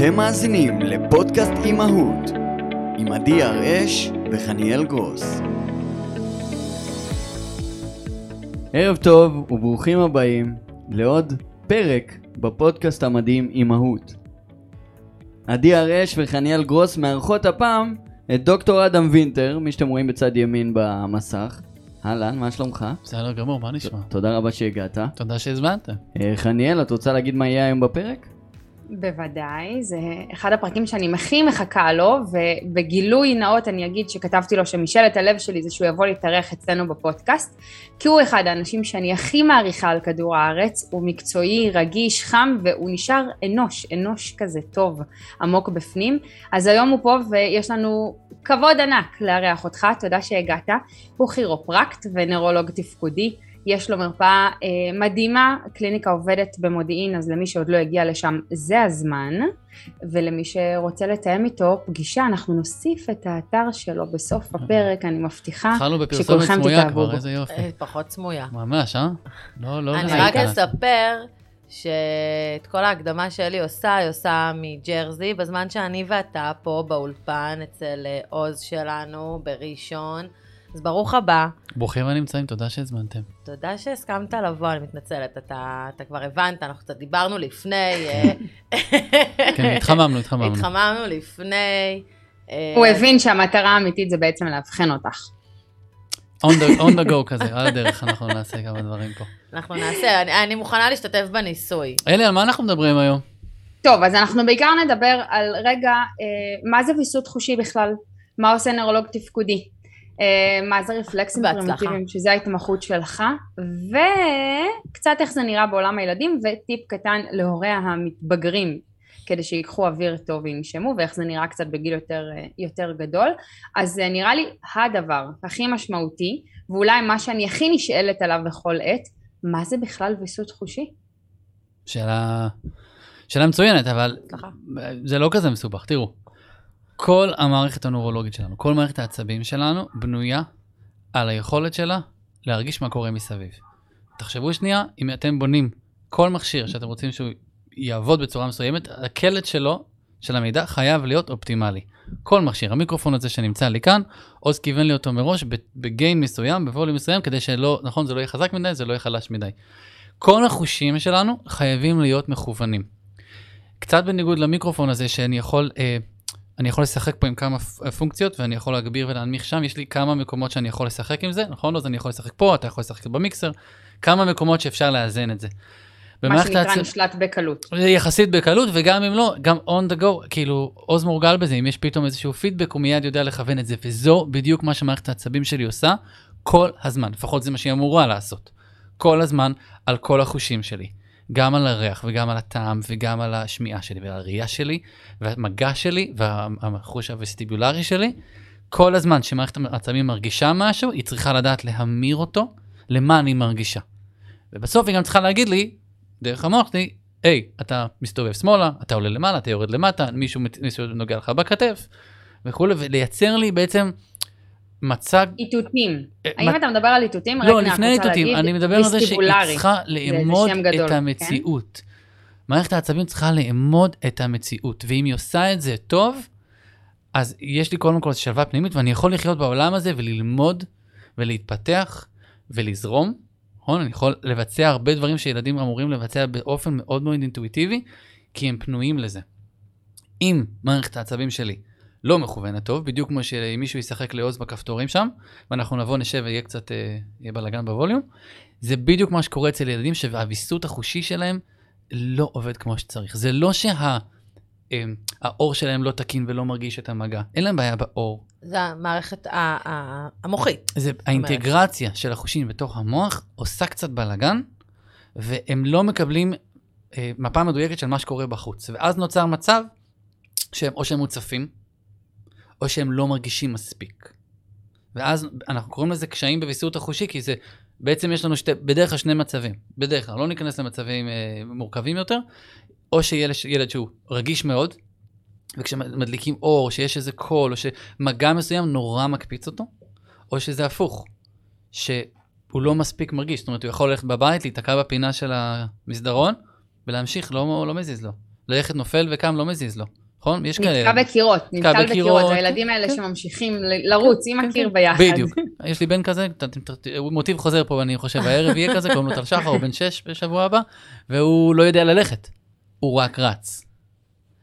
אתם מאזינים לפודקאסט אימהות עם עדי הראש וחניאל גרוס. ערב טוב וברוכים הבאים לעוד פרק בפודקאסט המדהים אימהות. עדי הראש וחניאל גרוס מארחות הפעם את דוקטור אדם וינטר, מי שאתם רואים בצד ימין במסך. אהלן, מה שלומך? בסדר גמור, מה נשמע? תודה רבה שהגעת. תודה שהזמנת. אה, חניאל, את רוצה להגיד מה יהיה היום בפרק? בוודאי, זה אחד הפרקים שאני הכי מחכה לו, ובגילוי נאות אני אגיד שכתבתי לו שמשאלת הלב שלי זה שהוא יבוא להתארח אצלנו בפודקאסט, כי הוא אחד האנשים שאני הכי מעריכה על כדור הארץ, הוא מקצועי, רגיש, חם, והוא נשאר אנוש, אנוש כזה טוב, עמוק בפנים. אז היום הוא פה ויש לנו כבוד ענק לארח אותך, תודה שהגעת. הוא כירופרקט ונוירולוג תפקודי. יש לו מרפאה אה, מדהימה, קליניקה עובדת במודיעין, אז למי שעוד לא הגיע לשם זה הזמן, ולמי שרוצה לתאם איתו פגישה, אנחנו נוסיף את האתר שלו בסוף הפרק, אני מבטיחה התחלנו בפרסומת שכולכם סמויה תתאהבו כבר, בו. איזה יופי. אה, פחות סמויה. ממש, אה? לא, לא, אני לא רק. אספר שאת כל ההקדמה שלי עושה, היא עושה מג'רזי, בזמן שאני ואתה פה באולפן אצל אה, עוז שלנו בראשון. אז ברוך הבא, ברוכים הנמצאים, תודה שהזמנתם. תודה שהסכמת לבוא, אני מתנצלת, אתה, אתה כבר הבנת, אנחנו קצת דיברנו לפני, אה, כן, התחממנו, התחממנו. התחממנו לפני. אה, הוא הבין שהמטרה האמיתית זה בעצם לאבחן אותך. On the- on the go כזה, על הדרך אנחנו נעשה כמה דברים פה. אנחנו נעשה, אני, אני מוכנה להשתתף בניסוי. אלי, על מה אנחנו מדברים היום? טוב, אז אנחנו בעיקר נדבר על רגע, אה, מה זה ויסות חושי בכלל? מה עושה נוירולוג תפקודי? אה, מה זה רפלקסים. פרימיטיביים, שזה ההתמחות שלך, וקצת איך זה נראה בעולם הילדים, וטיפ קטן להורי המתבגרים, כדי שיקחו אוויר טוב וינשמו, ואיך זה נראה קצת בגיל יותר, אה, יותר גדול. אז זה נראה לי הדבר הכי משמעותי, ואולי מה שאני הכי נשאלת עליו בכל עת, מה זה בכלל ויסות חושי? שאלה, שאלה מצוינת, אבל סליחה. זה לא כזה מסובך. תראו, כל המערכת הנורולוגית שלנו, כל מערכת העצבים שלנו, בנויה על היכולת שלה להרגיש מה קורה מסביב. תחשבו שנייה, אם אתם בונים כל מכשיר שאתם רוצים שהוא יעבוד בצורה מסוימת, הקלט שלו, של המידע, חייב להיות אופטימלי. כל מכשיר, המיקרופון הזה שנמצא לי כאן, עוז כיוון לי אותו מראש בגיין מסוים, בווליום מסוים, כדי שלא, נכון, זה לא יהיה חזק מדי, זה לא יהיה חלש מדי. כל החושים שלנו חייבים להיות מכוונים. קצת בניגוד למיקרופון הזה שאני יכול, אה, אני יכול לשחק פה עם כמה פ- פונקציות ואני יכול להגביר ולהנמיך שם, יש לי כמה מקומות שאני יכול לשחק עם זה, נכון? אז אני יכול לשחק פה, אתה יכול לשחק במיקסר, כמה מקומות שאפשר לאזן את זה. מה שנקרא העצב- נשלט בקלות. יחסית בקלות, וגם אם לא, גם on the go, כאילו, עוז מורגל בזה, אם יש פתאום איזשהו פידבק, הוא מיד יודע לכוון את זה, וזו בדיוק מה שמערכת העצבים שלי עושה כל הזמן, לפחות זה מה שהיא אמורה לעשות. כל הזמן על כל החושים שלי. גם על הריח וגם על הטעם וגם על השמיעה שלי ועל הראייה שלי והמגע שלי והחוש הווסטיבולרי שלי. כל הזמן שמערכת העצבים מרגישה משהו, היא צריכה לדעת להמיר אותו למה אני מרגישה. ובסוף היא גם צריכה להגיד לי, דרך המוח שלי, היי, אתה מסתובב שמאלה, אתה עולה למעלה, אתה יורד למטה, מישהו, מישהו נוגע לך בכתף וכולי, ולייצר לי בעצם מצג... איתותים. אה, האם אתה מדבר על איתותים? לא, לפני איתותים, אני מדבר על זה שהיא. צריכה לאמוד את? המציאות. מערכת העצבים צריכה לאמוד את המציאות, ואם היא עושה את זה טוב, אז יש לי קודם כל שלווה פנימית, ואני יכול לחיות בעולם הזה וללמוד ולהתפתח ולזרום. נכון? אני יכול לבצע הרבה דברים שילדים אמורים לבצע באופן מאוד מאוד אינטואיטיבי, כי הם פנויים לזה. אם מערכת העצבים שלי לא מכוונת טוב, בדיוק כמו שאם מישהו ישחק לעוז בכפתורים שם, ואנחנו נבוא, נשב ויהיה קצת, אה, יהיה בלאגן בווליום, זה בדיוק מה שקורה אצל ילדים, שהוויסות החושי שלהם לא עובד כמו שצריך. זה לא שהאור שלהם לא תקין ולא מרגיש את המגע, אין להם בעיה באור. זה המערכת המוחית. זה האינטגרציה של החושים בתוך המוח עושה קצת בלאגן, והם לא מקבלים אה, מפה מדויקת של מה שקורה בחוץ. ואז נוצר מצב שהם או שהם מוצפים, או שהם לא מרגישים מספיק. ואז אנחנו קוראים לזה קשיים בוויסות החושי, כי זה, בעצם יש לנו שתי, בדרך כלל שני מצבים. בדרך כלל, לא ניכנס למצבים אה, מורכבים יותר, או שילד ילד שהוא רגיש מאוד, וכשמדליקים אור, שיש איזה קול, או שמגע מסוים נורא מקפיץ אותו, או שזה הפוך, שהוא לא מספיק מרגיש. זאת אומרת, הוא יכול ללכת בבית, להיתקע בפינה של המסדרון, ולהמשיך, לא, לא מזיז לו. ללכת נופל וקם לא מזיז לו, נכון? יש כאלה. נתקע בקירות, נתקע בקירות, הילדים האלה כן. שממשיכים ל- לרוץ עם כן, הקיר כן. ביחד. בדיוק. יש לי בן כזה, מוטיב חוזר פה, אני חושב, הערב יהיה כזה, קוראים לו טל שחר, הוא בן שש בשבוע הבא, והוא לא יודע ללכת, הוא רק רץ.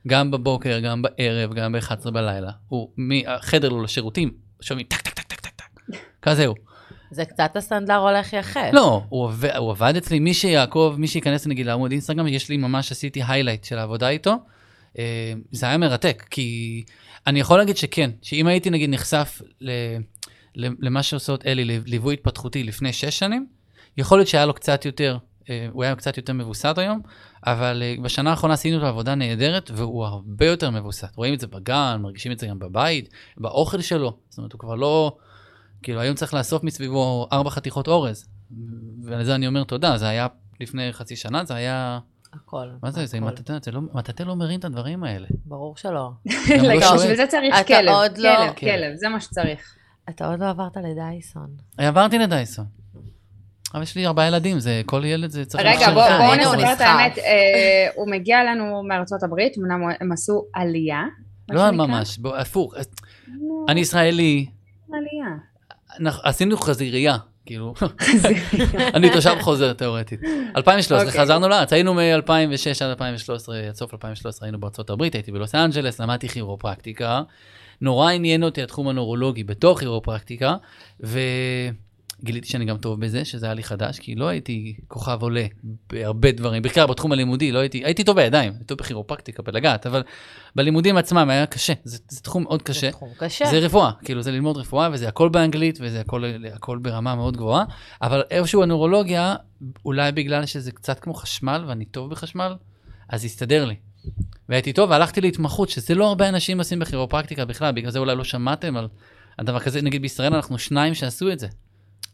גם בבוקר, גם בערב, גם ב-11 בלילה. הוא, מהחדר לו לשירותים, שומעים טק, טק, טק, טק, טק, טק. כזה הוא. זה קצת הסנדלר הולך יחף. לא, הוא עובד, הוא עבד אצלי, מי שיעקוב, מי שייכנס נגיד לעמוד אינסטגרם, יש לי ממש עשיתי highlight של העבודה איתו. אה, זה היה מרתק, כי אני יכול להגיד שכן, שאם הייתי נגיד נחשף ל, למה שעושה אלי, ליווי התפתחותי לפני שש שנים, יכול להיות שהיה לו קצת יותר, אה, הוא היה קצת יותר מווסת היום, אבל אה, בשנה האחרונה עשינו לו עבודה נהדרת, והוא הרבה יותר מווסת. רואים את זה בגן, מרגישים את זה גם בבית, באוכל שלו, זאת אומרת, הוא כבר לא... כאילו, היום צריך לאסוף מסביבו ארבע חתיכות אורז. ולזה אני אומר תודה, זה היה לפני חצי שנה, זה היה... הכל. מה זה, זה. מטאטא, זה לא, מטאטא לא מרים את הדברים האלה. ברור שלא. לא. בשביל זה צריך אתה כלב, עוד לא- כלב, כלב. זה מה שצריך. אתה עוד לא עברת לדייסון. עברתי לדייסון. אבל יש לי ארבעה ילדים, זה, כל ילד זה צריך... רגע. בואו נספר את. האמת, אה, הוא מגיע אלינו מארצות הברית, אמנם הם עשו עלייה. לא. ממש, הפוך. אני ישראלי, עלייה. אנחנו- עשינו חזירייה, כאילו, אני תושב חוזר תיאורטית. 2013, אוקיי. חזרנו לארץ, היינו מ-2006 עד 2013, עד סוף 2013 היינו בארצות הברית, הייתי בלוס אנג'לס, למדתי כירופרקטיקה. נורא עניין אותי התחום הנורולוגי בתוך כירופרקטיקה, וגיליתי שאני גם טוב בזה, שזה היה לי חדש, כי לא הייתי כוכב עולה בהרבה דברים, בעיקר בתחום הלימודי, לא הייתי, הייתי טוב בידיים, הייתי טוב בכירופרקטיקה, בלגעת, אבל בלימודים עצמם היה קשה, זה, זה תחום מאוד קשה. זה תחום קשה. זה רפואה, כאילו זה ללמוד רפואה וזה הכל באנגלית וזה הכל, הכל ברמה מאוד גבוהה, אבל איפשהו הנורולוגיה, אולי בגלל שזה קצת כמו חשמל ואני טוב בחשמל, אז הסתדר לי. והייתי טוב והלכתי להתמחות, שזה לא הרבה אנשים עושים בכירופרקטיקה בכלל, בגלל זה אולי לא שמעתם על הדבר כזה, נגיד בישראל אנחנו שניים שעשו את זה.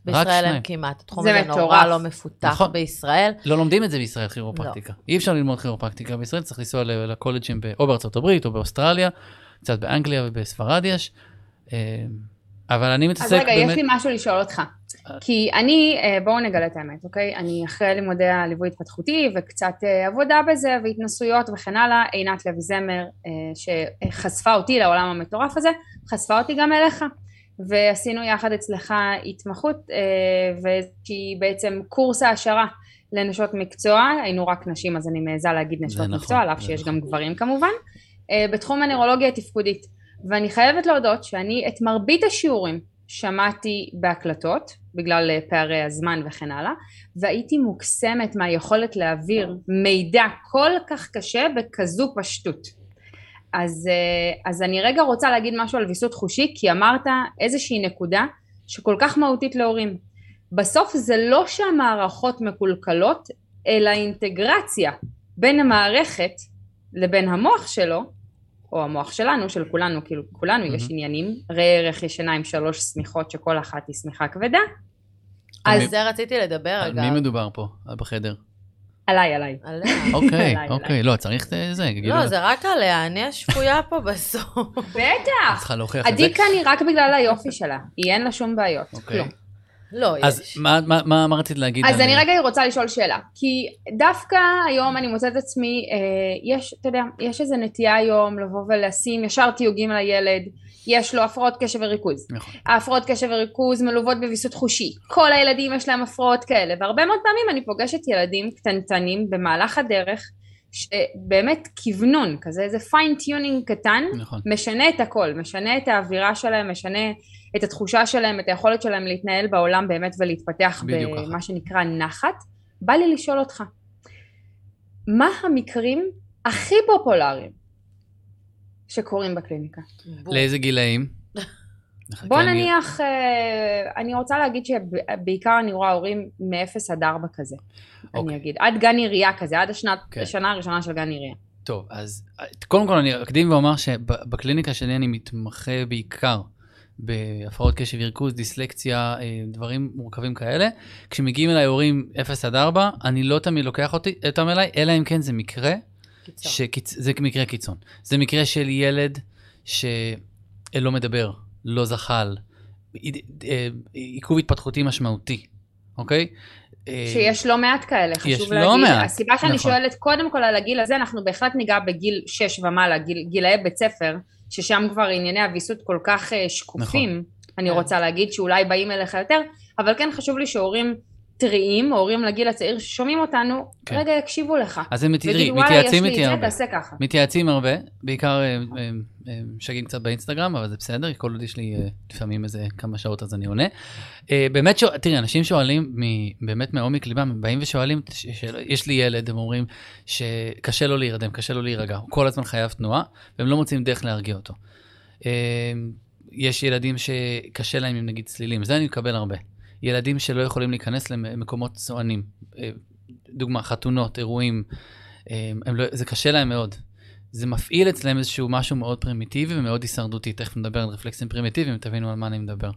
בישראל. אין כמעט. התחום זה הזה נורא. לא מפותח נכון. בישראל. לא לומדים את זה בישראל, כירופרקטיקה. אי אפשר ללמוד כירופרקטיקה בישראל, צריך לנסוע לקולג'ים ב- או בארצות הברית או באוסטרליה, קצת באנגליה ובספרד יש. אה, אבל אני מתעסק אז רגע, באמת... יש לי משהו לשאול אותך. כי אני, אה, בואו נגלה את האמת, אוקיי? אני אחרי לימודי הליווי התפתחותי וקצת אה, עבודה בזה והתנסויות וכן הלאה, עינת לוי זמר, אה, שחשפה אותי לעולם המטורף הזה, חשפה אותי גם אליך. ועשינו יחד אצלך התמחות אה, ואיזושהי בעצם קורס העשרה לנשות מקצוע, היינו רק נשים אז אני מעיזה להגיד נשות נכון, מקצוע, על אף שיש נכון. גם גברים כמובן, אה, בתחום הנוירולוגיה התפקודית. ואני חייבת להודות שאני את מרבית השיעורים שמעתי בהקלטות, בגלל אה, פערי הזמן וכן הלאה, והייתי מוקסמת מהיכולת להעביר מידע כל כך קשה בכזו פשטות. אז, אה, אז אני רגע רוצה להגיד משהו על ויסות חושי, כי אמרת איזושהי נקודה שכל כך מהותית להורים. בסוף זה לא שהמערכות מקולקלות, אלא אינטגרציה בין המערכת לבין המוח שלו, או המוח שלנו, של כולנו, כאילו כולנו יש מהמם. עניינים, ראה ערך ישנה עם שלוש שמיכות שכל אחת היא שמיכה כבדה, על על מי- זה רציתי לדבר, על אגב. מי מדבר פה בחדר? עליי עליי. עליה. אוקיי, עליי, אוקיי, לא, צריך את זה, כאילו, לא, זה רק עליה, אני השפויה פה בסוף. בטח! צריכה להוכיח את זה. עדי כאן היא רק בגלל היופי שלה, היא אין לה שום בעיות, אוקיי. כלום. לא, אז יש. מה- מה- מה מה רצית להגיד? אז אני רגע רוצה לשאול שאלה, כי דווקא היום אני מוצאת את עצמי, אה, יש, אתה יודע, יש איזו נטייה היום לבוא ולשים ישר תיוגים על הילד, יש לו הפרעות קשב וריכוז. נכון. ההפרעות קשב וריכוז מלוות בוויסות חושי. כל הילדים יש להם הפרעות כאלה, והרבה מאוד פעמים אני פוגשת ילדים קטנטנים במהלך הדרך, שבאמת כוונון, כזה איזה fine tuning קטן, נכון. משנה את הכל, משנה את האווירה שלהם, משנה את התחושה שלהם, את היכולת שלהם להתנהל בעולם באמת ולהתפתח. במה שנקרא נחת. בא לי לשאול אותך, מה המקרים הכי פופולריים שקורים בקליניקה? לאיזה גילאים? בוא נניח, אה, אני רוצה להגיד שבעיקר אני רואה הורים מ-0 עד 4 כזה, אני אוקיי. אגיד, עד גן עירייה כזה, עד השנת- כן. השנה הראשונה של גן עירייה. טוב, אז קודם כל אני אקדים ואומר שבקליניקה שלי אני מתמחה בעיקר בהפרעות קשב וריכוז, דיסלקציה, אה, דברים מורכבים כאלה. כשמגיעים אליי הורים 0 עד 4, אני לא תמיד לוקח אותי, אותם אליי, אלא אם כן זה מקרה, קיצון. שקיצ... זה מקרה קיצון. זה מקרה של ילד שלא מדבר, לא זחל, אה, עיכוב התפתחותי משמעותי, אוקיי? אה, שיש לא מעט כאלה, יש חשוב לא להגיד. מעט, הסיבה שאני נכון. שואלת קודם כל על הגיל הזה, אנחנו בהחלט ניגע בגיל 6 ומעלה, גיל, גילאי בית ספר, ששם כבר ענייני הוויסות כל כך אה, שקופים, נכון. אני כן. רוצה להגיד שאולי באים אליך יותר, אבל כן חשוב לי שהורים טריים, הורים לגיל הצעיר ששומעים אותנו, כן. רגע יקשיבו לך. אז הם תראי, ויגידו, וואלה, יש מתייעצים לי איתי את זה, הרבה. תעשה ככה. מתייעצים הרבה, בעיקר אה, אה, אה, משגעים קצת באינסטגרם, אבל זה בסדר, כל עוד יש לי אה, לפעמים איזה כמה שעות אז אני עונה. אה, באמת, שואל- תראי, אנשים שואלים, מ- באמת מעומק ליבם, הם באים ושואלים, ש- יש לי ילד, הם אומרים שקשה לו להירדם, קשה לו להירגע, הוא כל הזמן חייב תנועה, והם לא מוצאים דרך להרגיע אותו. אה, יש ילדים שקשה להם עם נגיד צלילים, זה אני מקבל הרבה. ילדים שלא יכולים להיכנס למקומות סוענים, אה, דוגמה, חתונות, אירועים, אה, לא, זה קשה להם מאוד. זה מפעיל אצלם איזשהו משהו מאוד פרימיטיבי ומאוד הישרדותי. תכף נדבר על רפלקסים פרימיטיביים, תבינו על מה אני מדבר.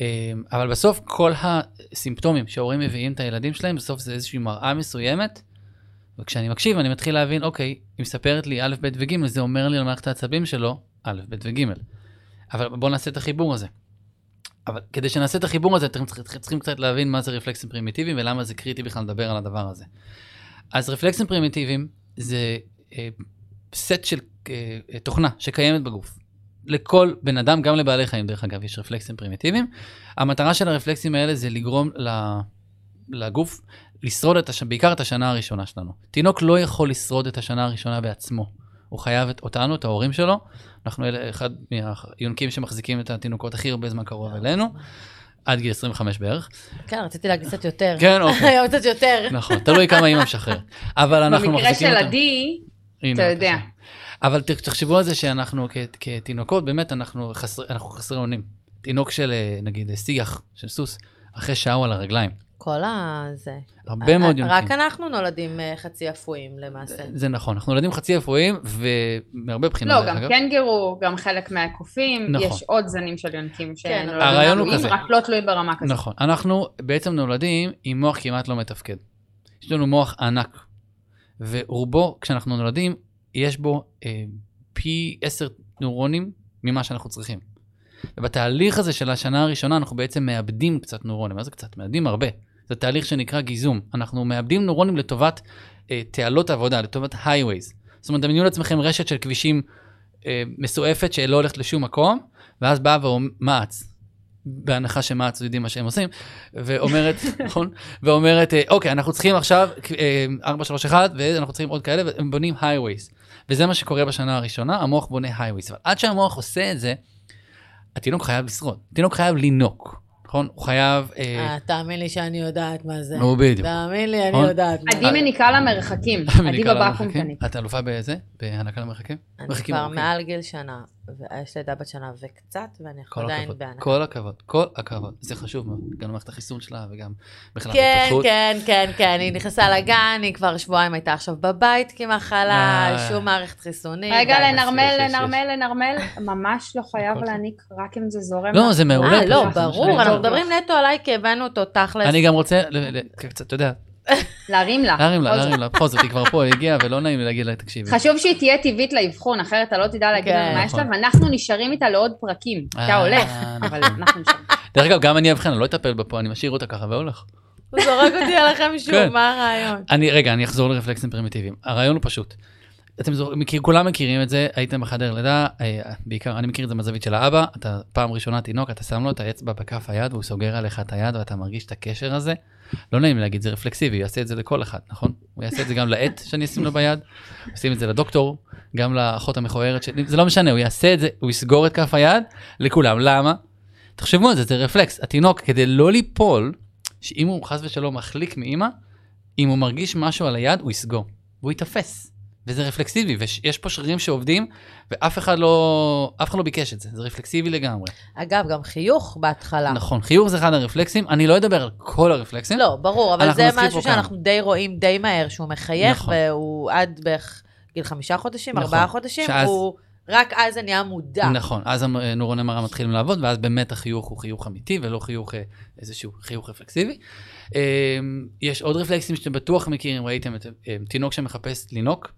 אה, אבל בסוף כל הסימפטומים שההורים מביאים את הילדים שלהם, בסוף זה איזושהי מראה מסוימת, וכשאני מקשיב אני מתחיל להבין, אוקיי, היא מספרת לי א', ב' וג', זה אומר לי על מערכת העצבים שלו, א', ב' וג'. אבל בואו נעשה את החיבור הזה. אבל כדי שנעשה את החיבור הזה, אתם צריכים, צריכים קצת להבין מה זה רפלקסים פרימיטיביים ולמה זה קריטי בכלל לדבר על הדבר הזה. אז רפלקסים פרימיטיביים זה אה, סט של אה, אה, תוכנה שקיימת בגוף. לכל בן אדם, גם לבעלי חיים דרך אגב, יש רפלקסים פרימיטיביים. המטרה של הרפלקסים האלה זה לגרום ל, לגוף לשרוד את הש... בעיקר את השנה הראשונה שלנו. תינוק לא יכול לשרוד את השנה הראשונה בעצמו. הוא חייב את אותנו, את ההורים שלו. אנחנו אלה, אחד מהיונקים שמחזיקים את התינוקות הכי הרבה זמן קרוב אלינו, עד גיל 25 בערך. כן, רציתי להגיד קצת יותר. כן, אוקיי. קצת יותר. נכון, תלוי כמה אימא משחררת. אבל אנחנו במקרה מחזיקים של אותם. עדי, הנה, אתה יודע. אבל תחשבו על זה שאנחנו כתינוקות, באמת אנחנו חסר- אנחנו חסרי אונים. תינוק של אה, נגיד אה, שיח, של סוס, אחרי שעה הוא על הרגליים. כל ה... זה. הרבה מאוד יונקים. רק אנחנו נולדים אה, חצי אפויים למעשה. זה נכון, אנחנו ילדים חצי אפויים, ומהרבה בחינות, לא, גם. קנגרו, גם חלק מהקופים, נכון. יש עוד זנים של יונקים כן, שנולדים כזה. רק לא תלויים ברמה כזאת. נכון, אנחנו בעצם נולדים עם מוח כמעט לא מתפקד. יש לנו מוח ענק, ורובו, כשאנחנו נולדים, יש בו אה, פי עשר נוירונים ממה שאנחנו צריכים. ובתהליך הזה של השנה הראשונה אנחנו בעצם מאבדים קצת נוירונים. מה זה קצת? מאבדים הרבה. זה תהליך שנקרא גיזום. אנחנו מאבדים נוירונים לטובת אה, תעלות עבודה, לטובת highways. זאת אומרת, דמיינו לעצמכם רשת של כבישים אה, מסועפת שלא הולכת לשום מקום, ואז באה ומעץ, בהנחה שמעץ יודעים מה שהם עושים, ואומרת, נכון? ואומרת, אה, אוקיי, אנחנו צריכים עכשיו אה, 431, ואנחנו צריכים עוד כאלה, והם בונים highways. וזה מה שקורה בשנה הראשונה, המוח בונה highways. אבל עד שהמוח עושה את זה, התינוק חייב לשרוד. התינוק חייב לינוק, נכון? הוא חייב... אה, אה, תאמין לי שאני יודעת מה זה. נו, בדיוק. תאמין לי, אני נכון? יודעת מה עדי זה. מניקה למרחקים, עדי בבקו"ם. תניק. את אלופה בזה? בהנקה למרחקים? אני מרחקים כבר. מעל גיל שנה, ויש לי ילדה בת שנה וקצת, ואני עדיין הכבוד, בהנקה. כל הכבוד, כל הכבוד. זה חשוב מאוד, גם למערכת החיסון שלה וגם בכלל כן, ההתפתחות. כן, כן, כן, היא נכנסה לגן, היא כבר שבועיים הייתה עכשיו בבית כמחלה, אה. שום מערכת חיסונית. רגע, די, לנרמל. לנרמל, לנרמל, ממש לא חייב הכל להניק רק אם זה זורם. לא, זה מעולה. אה, לא. ברור, אנחנו מדברים נטו עליי כי הבאנו אותו תכלס. אני גם רוצה, אתה יודע, להרים לה. להרים לה, להרים לה, בכל זאת, היא כבר פה, היא הגיעה, ולא נעים לי להגיד לה, תקשיבי. חשוב שהיא תהיה טבעית לאבחון, אחרת אתה לא תדע להגיד כן. לנו מה יש לה, נכון. ואנחנו נשארים איתה לעוד פרקים. אתה אה, הולך, נכון. אבל אנחנו נשארים. דרך אגב, גם אני אבחן, אני לא אטפל בה פה, אני משאיר אותה ככה והולך. הוא זורק אותי עליכם שוב, כן. מה הרעיון? אני, רגע, אני אחזור לרפלקסים פרימיטיביים. הרעיון הוא פשוט. אתם מכיר, כולם מכירים את זה, הייתם בחדר לידה, אה, בעיקר, אני מכיר את זה מהזווית של האבא, אתה פעם ראשונה תינוק, אתה שם לו את האצבע בכף היד, והוא סוגר עליך את היד, ואתה מרגיש את הקשר הזה. לא נעים להגיד, זה רפלקסיבי, הוא יעשה את זה לכל אחד, נכון? הוא יעשה את זה גם לעט שאני אשים לו ביד, הוא ישים את זה לדוקטור, גם לאחות המכוערת שלי, זה לא משנה, הוא יעשה את זה, הוא יסגור את כף היד לכולם, למה? תחשבו על זה, זה רפלקס. התינוק, כדי לא ליפול, שאם הוא חס ושלום מחליק מאימא, אם הוא מרגיש משהו על היד, הוא יסגור, והוא ייתפס. וזה רפלקסיבי, ויש פה שרירים שעובדים, ואף אחד לא, אף אחד לא ביקש את זה, זה רפלקסיבי לגמרי. אגב, גם חיוך בהתחלה. נכון, חיוך זה אחד הרפלקסים, אני לא אדבר על כל הרפלקסים. לא, ברור, אבל זה משהו. שאנחנו די רואים די מהר, שהוא מחייך, נכון. והוא עד בערך גיל חמישה חודשים, נכון. ארבעה חודשים, שאז- הוא רק אז זה נהיה מודע. נכון, אז הנורוני מראה מתחילים לעבוד, ואז באמת החיוך הוא חיוך אמיתי, ולא חיוך, אה, איזשהו חיוך רפלקסיבי. אה, יש עוד רפלקסים שאתם בטוח מכירים, ראיתם את אה, תינוק שמחפש לינוק,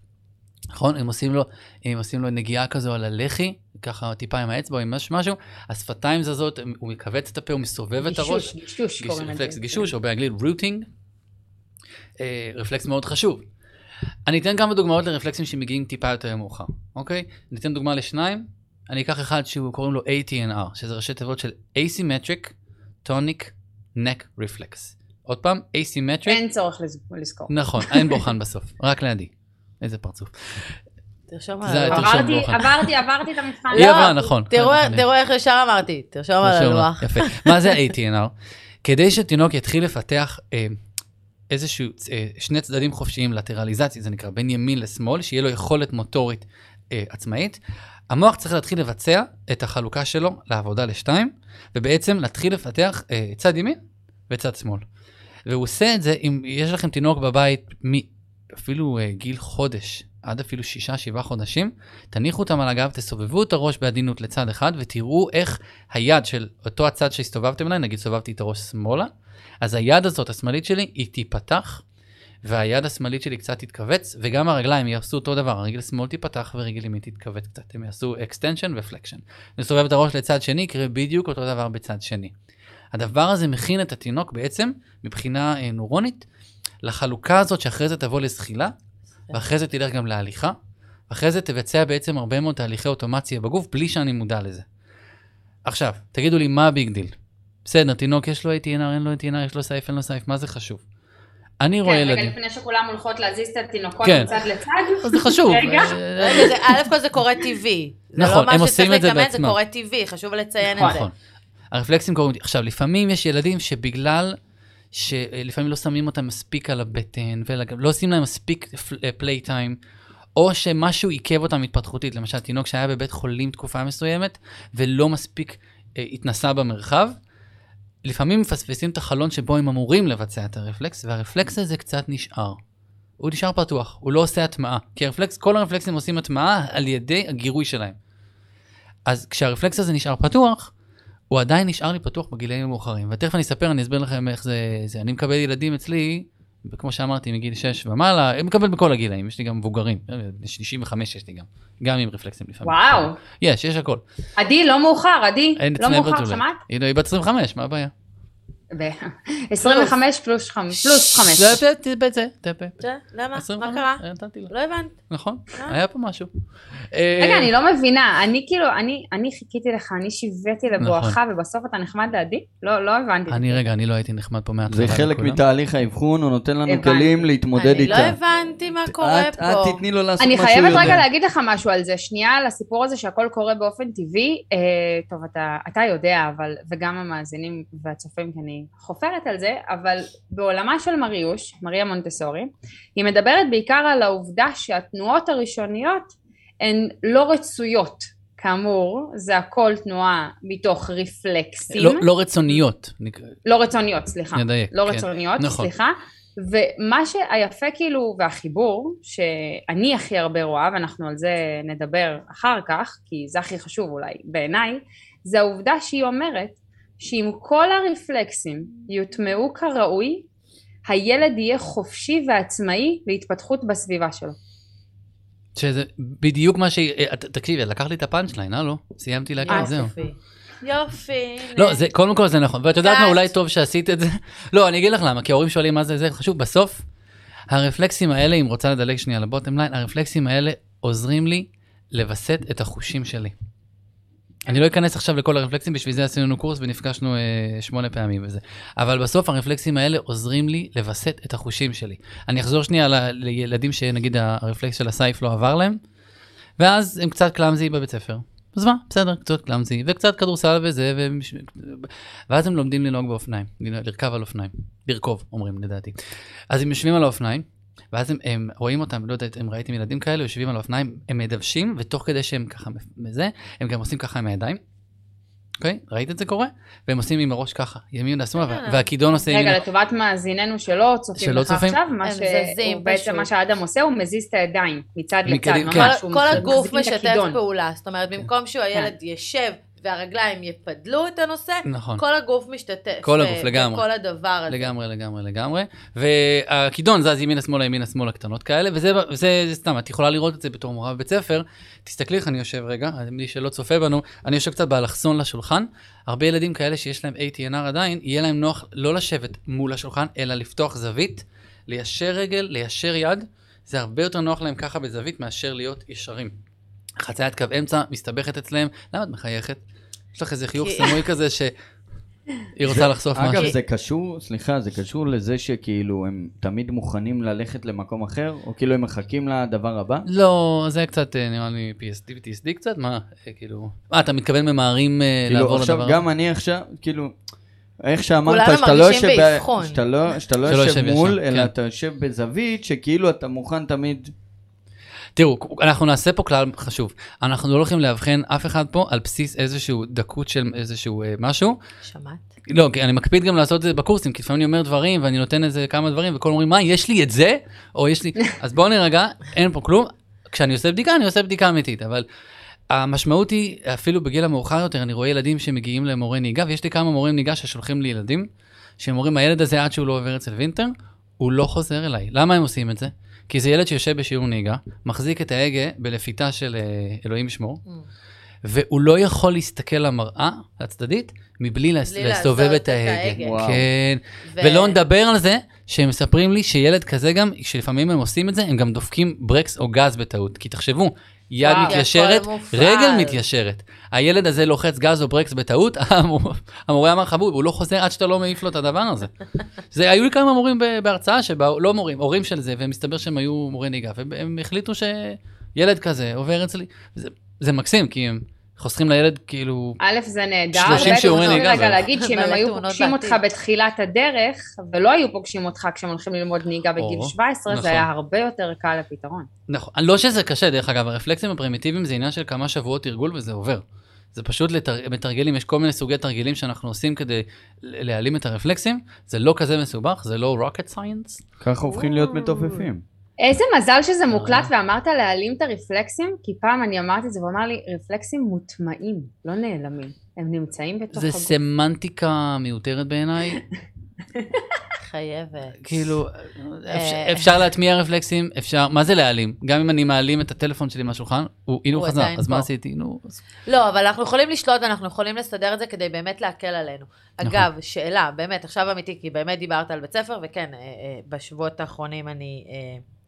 נכון? אם עושים לו, אם עושים לו נגיעה כזו על הלחי, ככה טיפה עם האצבע או עם משהו, השפתיים זזות, הוא מכווץ את הפה, הוא מסובב את הראש. גישוש, גישוש גיש- קוראים לזה. רפלקס גישוש, או באנגלית רוטינג. אה, רפלקס מאוד חשוב. אני אתן כמה דוגמאות לרפלקסים שמגיעים טיפה יותר מאוחר, אוקיי? אני אתן דוגמה לשניים. אני אקח אחד שהוא קוראים לו ATNR, שזה ראשי תיבות של Asymmetric Tonic Neck Reflex. עוד פעם, Asymmetric, אין צורך לז- לזכור. נכון, אין בוחן בסוף, רק לידי. איזה פרצוף. תרשום על הלוח. עברתי. עברתי, עברתי את המבחן. היא עברה, נכון. תראו אני- תראו איך ישר אמרתי, תרשום על הלוח. יפה. מה זה ה-ATNR? כדי שתינוק יתחיל לפתח אה, איזשהו, אה, שני צדדים חופשיים, לטרליזציה, זה נקרא, בין ימין לשמאל, שיהיה לו יכולת מוטורית אה, עצמאית, המוח צריך להתחיל לבצע את החלוקה שלו לעבודה לשתיים, ובעצם להתחיל לפתח צד ימין וצד שמאל. והוא עושה את זה אם יש לכם תינוק בבית מאפילו אה, גיל חודש עד אפילו שישה, שבעה חודשים, תניחו אותם על הגב, תסובבו את הראש בעדינות לצד אחד, ותראו איך היד של אותו הצד שהסתובבתם אליי, נגיד סובבתי את הראש שמאלה, אז היד הזאת, השמאלית שלי, היא תיפתח, והיד השמאלית שלי קצת תתכווץ, וגם הרגליים יעשו אותו דבר, הרגל שמאל תיפתח ורגל ימין תתכווץ קצת, הם יעשו extension ו-flexion. נסובב את הראש לצד שני, יקרה בדיוק אותו דבר בצד שני. הדבר הזה מכין את התינוק בעצם, מבחינה אה, נורונית, לחלוקה הזאת שאחרי זה תבוא לזחילה, ואחרי זה תלך גם להליכה, ואחרי זה תבצע בעצם הרבה מאוד תהליכי אוטומציה בגוף בלי שאני מודע לזה. עכשיו, תגידו לי מה ה big deal. בסדר, תינוק יש לו ATNR, אין לו ATNR, יש לו סייף, אין לו סייף, מה זה חשוב? אני רואה כן, רגע, ילדים. לפני שכולם הולכות להזיז את התינוקות כן. מצד לצד. אז זה חשוב. רגע. אה, א' כל זה קורה טבעי. זה נכון, לא הם עושים את זה להתאמן, זה בעצמם. קורה טבעי, חשוב לציין את זה. נכון. הרפלקסים קורים, עכשיו לפעמים יש ילדים שבגלל שלפעמים לא שמים אותם מספיק על הבטן, ולא עושים להם מספיק פליי טיים, או שמשהו עיכב אותם התפתחותית, למשל תינוק שהיה בבית חולים תקופה מסוימת, ולא מספיק אה, התנסה במרחב, לפעמים מפספסים את החלון שבו הם אמורים לבצע את הרפלקס, והרפלקס הזה קצת נשאר. הוא נשאר פתוח, הוא לא עושה הטמעה. כי הרפלקס, כל הרפלקסים עושים הטמעה על ידי הגירוי שלהם. אז כשהרפלקס הזה נשאר פתוח, הוא עדיין נשאר לי פתוח בגילאים המאוחרים. ותכף אני אספר, אני אסביר לכם איך זה, זה. אני מקבל ילדים אצלי, וכמו שאמרתי, מגיל 6 ומעלה, אני מקבל בכל הגילאים, יש לי גם מבוגרים, אה, 65 יש לי גם, גם עם רפלקסים לפעמים. וואו. יש, יש הכל. עדי, לא מאוחר, עדי. לא מאוחר. שמעת? היא היא בת 25, מה הבעיה? ב- 25 פלוס 5. פלוס 5. זה, זה, זה, זה, זה, למה? 25, מה קרה? נתתי לה. לא הבנת. נכון, אה? היה פה משהו. רגע, אה, אני לא מבינה, אני כאילו, אני, אני חיכיתי לך, אני שיוויתי לבואך, ובסוף אתה נחמד לידי? לא, לא הבנתי. אני רגע, אני לא הייתי נחמד פה מההתחלה. זה חלק. מתהליך האבחון, הוא נותן לנו. כלים להתמודד אני לא איתה. הבנתי מה קורה את- פה. את תתני לו לעשות אני מה שהוא חייבת יודע. רגע להגיד לך משהו על זה, שנייה על הסיפור הזה שהכל קורה באופן טבעי. אה, טוב, אתה, אתה יודע, אבל, וגם המאזינים והצופים, כי אני חופרת על זה, אבל בעולמה של מריוש, מריה מונטסורי, היא מדברת בעיקר על העובדה שהתנועות הראשוניות הן לא רצויות. כאמור, זה הכל תנועה מתוך רפלקסים. לא- לא רצוניות. לא רצוניות, סליחה. נדייק, לא כן. רצוניות, נכון. סליחה. ומה שהיפה כאילו, והחיבור, שאני הכי הרבה רואה, ואנחנו על זה נדבר אחר כך, כי זה הכי חשוב אולי בעיניי, זה העובדה שהיא אומרת שאם כל הרפלקסים יוטמעו כראוי, הילד יהיה חופשי ועצמאי להתפתחות בסביבה שלו. שזה בדיוק מה ש... אה, תקשיבי, לקח לי את הפאנץ' ליין, אה לא? סיימתי להגיד, אה, זהו. יופי. יופי. לא. זה, קודם כל זה נכון, ואת יודעת מה. אולי טוב שעשית את זה. לא, אני אגיד לך למה, כי ההורים שואלים מה זה, זה חשוב, בסוף, הרפלקסים האלה, אם רוצה לדלג שנייה לבוטם ליין, הרפלקסים האלה עוזרים לי לווסת את החושים שלי. אני לא אכנס עכשיו לכל הרפלקסים, בשביל זה עשינו קורס ונפגשנו אה, שמונה פעמים וזה. אבל בסוף הרפלקסים האלה עוזרים לי לווסת את החושים שלי. אני אחזור שנייה ל- לילדים שנגיד הרפלקס של הסייף לא עבר להם, ואז הם קצת קלאמזי בבית ספר. אז מה, בסדר, קצת קלאמזי, וקצת כדורסל וזה, והם... ואז הם לומדים לנהוג באופניים, לרכב על אופניים, לרכוב, אומרים לדעתי. אז הם יושבים על האופניים, ואז הם, הם רואים אותם, לא יודעת, הם ראיתם ילדים כאלה, יושבים על האופניים, הם מדוושים, ותוך כדי שהם ככה בזה, הם גם עושים ככה עם הידיים. אוקיי? ראית את זה קורה? והם עושים עם הראש ככה, ימין לשמאל, אה. והכידון עושה ימין... רגע, לטובת מאזיננו שלא צופים שלא לך צופים? עכשיו, מה הם ש... זזים הוא בעצם. מה שהאדם עושה, הוא מזיז את הידיים מצד לצד, ממש. כן. הוא כל מחזיק הגוף משתף. פעולה, זאת אומרת, במקום שהוא הילד ישב והרגליים יפדלו את הנושא, נכון. כל הגוף משתתף. כל אה, הגוף, לגמרי. בכל הדבר הזה. לגמרי, לגמרי, לגמרי. והכידון זז ימינה שמאלה, ימינה שמאלה קטנות כאלה, וזה וזה, זה סתם, את יכולה לראות את זה בתור מורה בבית ספר. תסתכלי איך אני יושב רגע, מי שלא צופה בנו, אני יושב קצת באלכסון לשולחן. הרבה ילדים כאלה שיש להם ATNR עדיין, יהיה להם נוח לא לשבת מול השולחן, אלא לפתוח זווית, ליישר רגל, ליישר יד. זה הרבה יותר נוח להם ככה בזווית מאשר להיות ישרים. חציית קו אמצע מסתבכת אצלם, למה את מחייכת? יש לך איזה חיוך סמוי כזה שהיא רוצה לחשוף משהו. אגב, זה קשור, סליחה, זה קשור לזה שכאילו הם תמיד מוכנים ללכת למקום אחר, או כאילו הם מחכים לדבר הבא? לא, זה קצת אה, נראה לי PSD ו-TSD קצת, מה, אה, כאילו... מה, אתה מתכוון ממהרים אה, כאילו לעבור עכשיו לדבר? גם אני עכשיו, כאילו, איך שאמרת, שאתה לא יושב. שאתה לא, שאתה לא שלא יושב מול, אלא כן. אתה יושב בזווית שכאילו אתה מוכן תמיד, תראו, אנחנו נעשה פה כלל חשוב. אנחנו לא הולכים לאבחן אף אחד פה על בסיס איזשהו דקות של איזשהו אה, משהו. שמעת? לא, כי אני מקפיד גם לעשות את זה בקורסים, כי לפעמים אני אומר דברים ואני נותן איזה כמה דברים, וכולם אומרים, מה, יש לי את זה? או יש לי... אז בואו נרגע, אין פה כלום. כשאני עושה בדיקה, אני עושה בדיקה אמיתית, אבל המשמעות היא, אפילו בגיל המאוחר יותר, אני רואה ילדים שמגיעים למורה נהיגה, ויש לי כמה מורים נהיגה ששולחים לי ילדים, שהם אומרים, הילד הזה עד שהוא לא עובר אצל וינטר, הוא לא חוזר אליי. למה הם עושים את זה? כי זה ילד שיושב בשיעור נהיגה, מחזיק את ההגה בלפיתה של אה, אלוהים ישמור, Mm. והוא לא יכול להסתכל למראה הצדדית מבלי להסתובב לעשות את ההגה. כן, ו- ולא נדבר על זה שהם מספרים לי שילד כזה גם, שלפעמים הם עושים את זה, הם גם דופקים ברקס או גז בטעות. כי תחשבו, יד וואו. מתיישרת. רגל מתיישרת. הילד הזה לוחץ גז או ברקס בטעות, המור- המורה אמר חבוב, הוא לא חוזר עד שאתה לא מעיף לו את הדבר הזה. זה, היו לי כמה מורים בהרצאה שבאו, לא מורים, הורים של זה, ומסתבר שהם היו מורי נהיגה, והם החליטו שילד כזה עובר אצלי. זה, זה מקסים, כי הם חוסכים לילד כאילו... א', זה נהדר. 30 ב', שיעורי חשוב נהיגה רגע להגיד שאם הם היו פוגשים אותך. בתחילת הדרך, ולא היו פוגשים אותך כשהם הולכים ללמוד נהיגה בגיל או, 17, נכון. זה היה הרבה יותר קל לפתרון. נכון, לא שזה קשה, דרך אגב, הרפלקסים הפרימיטיביים זה עניין של כמה שבועות תרגול וזה עובר. זה פשוט לתר... מתרגלים, יש כל מיני סוגי תרגילים שאנחנו עושים כדי להעלים את הרפלקסים, זה לא כזה מסובך, זה לא rocket science. ככה הופכים להיות מתופפים. איזה מזל שזה אה. מוקלט ואמרת להעלים את הרפלקסים, כי פעם אני אמרתי את זה והוא אמר לי, רפלקסים מוטמעים, לא נעלמים. הם נמצאים בתוך זה הגוף. סמנטיקה מיותרת בעיניי, חייבת. כאילו, אפשר, אה. אפשר להטמיע רפלקסים, אפשר, מה זה להעלים? גם אם אני מעלים את הטלפון שלי מהשולחן, הוא, הנה הוא חזר, אז מה. עשיתי? נו, לא, אבל אנחנו יכולים לשלוט ואנחנו יכולים לסדר את זה כדי באמת להקל עלינו. נכון. אגב, שאלה, באמת, עכשיו אמיתי, כי באמת דיברת על בית ספר, וכן, אה, בשבועות האחרונים אני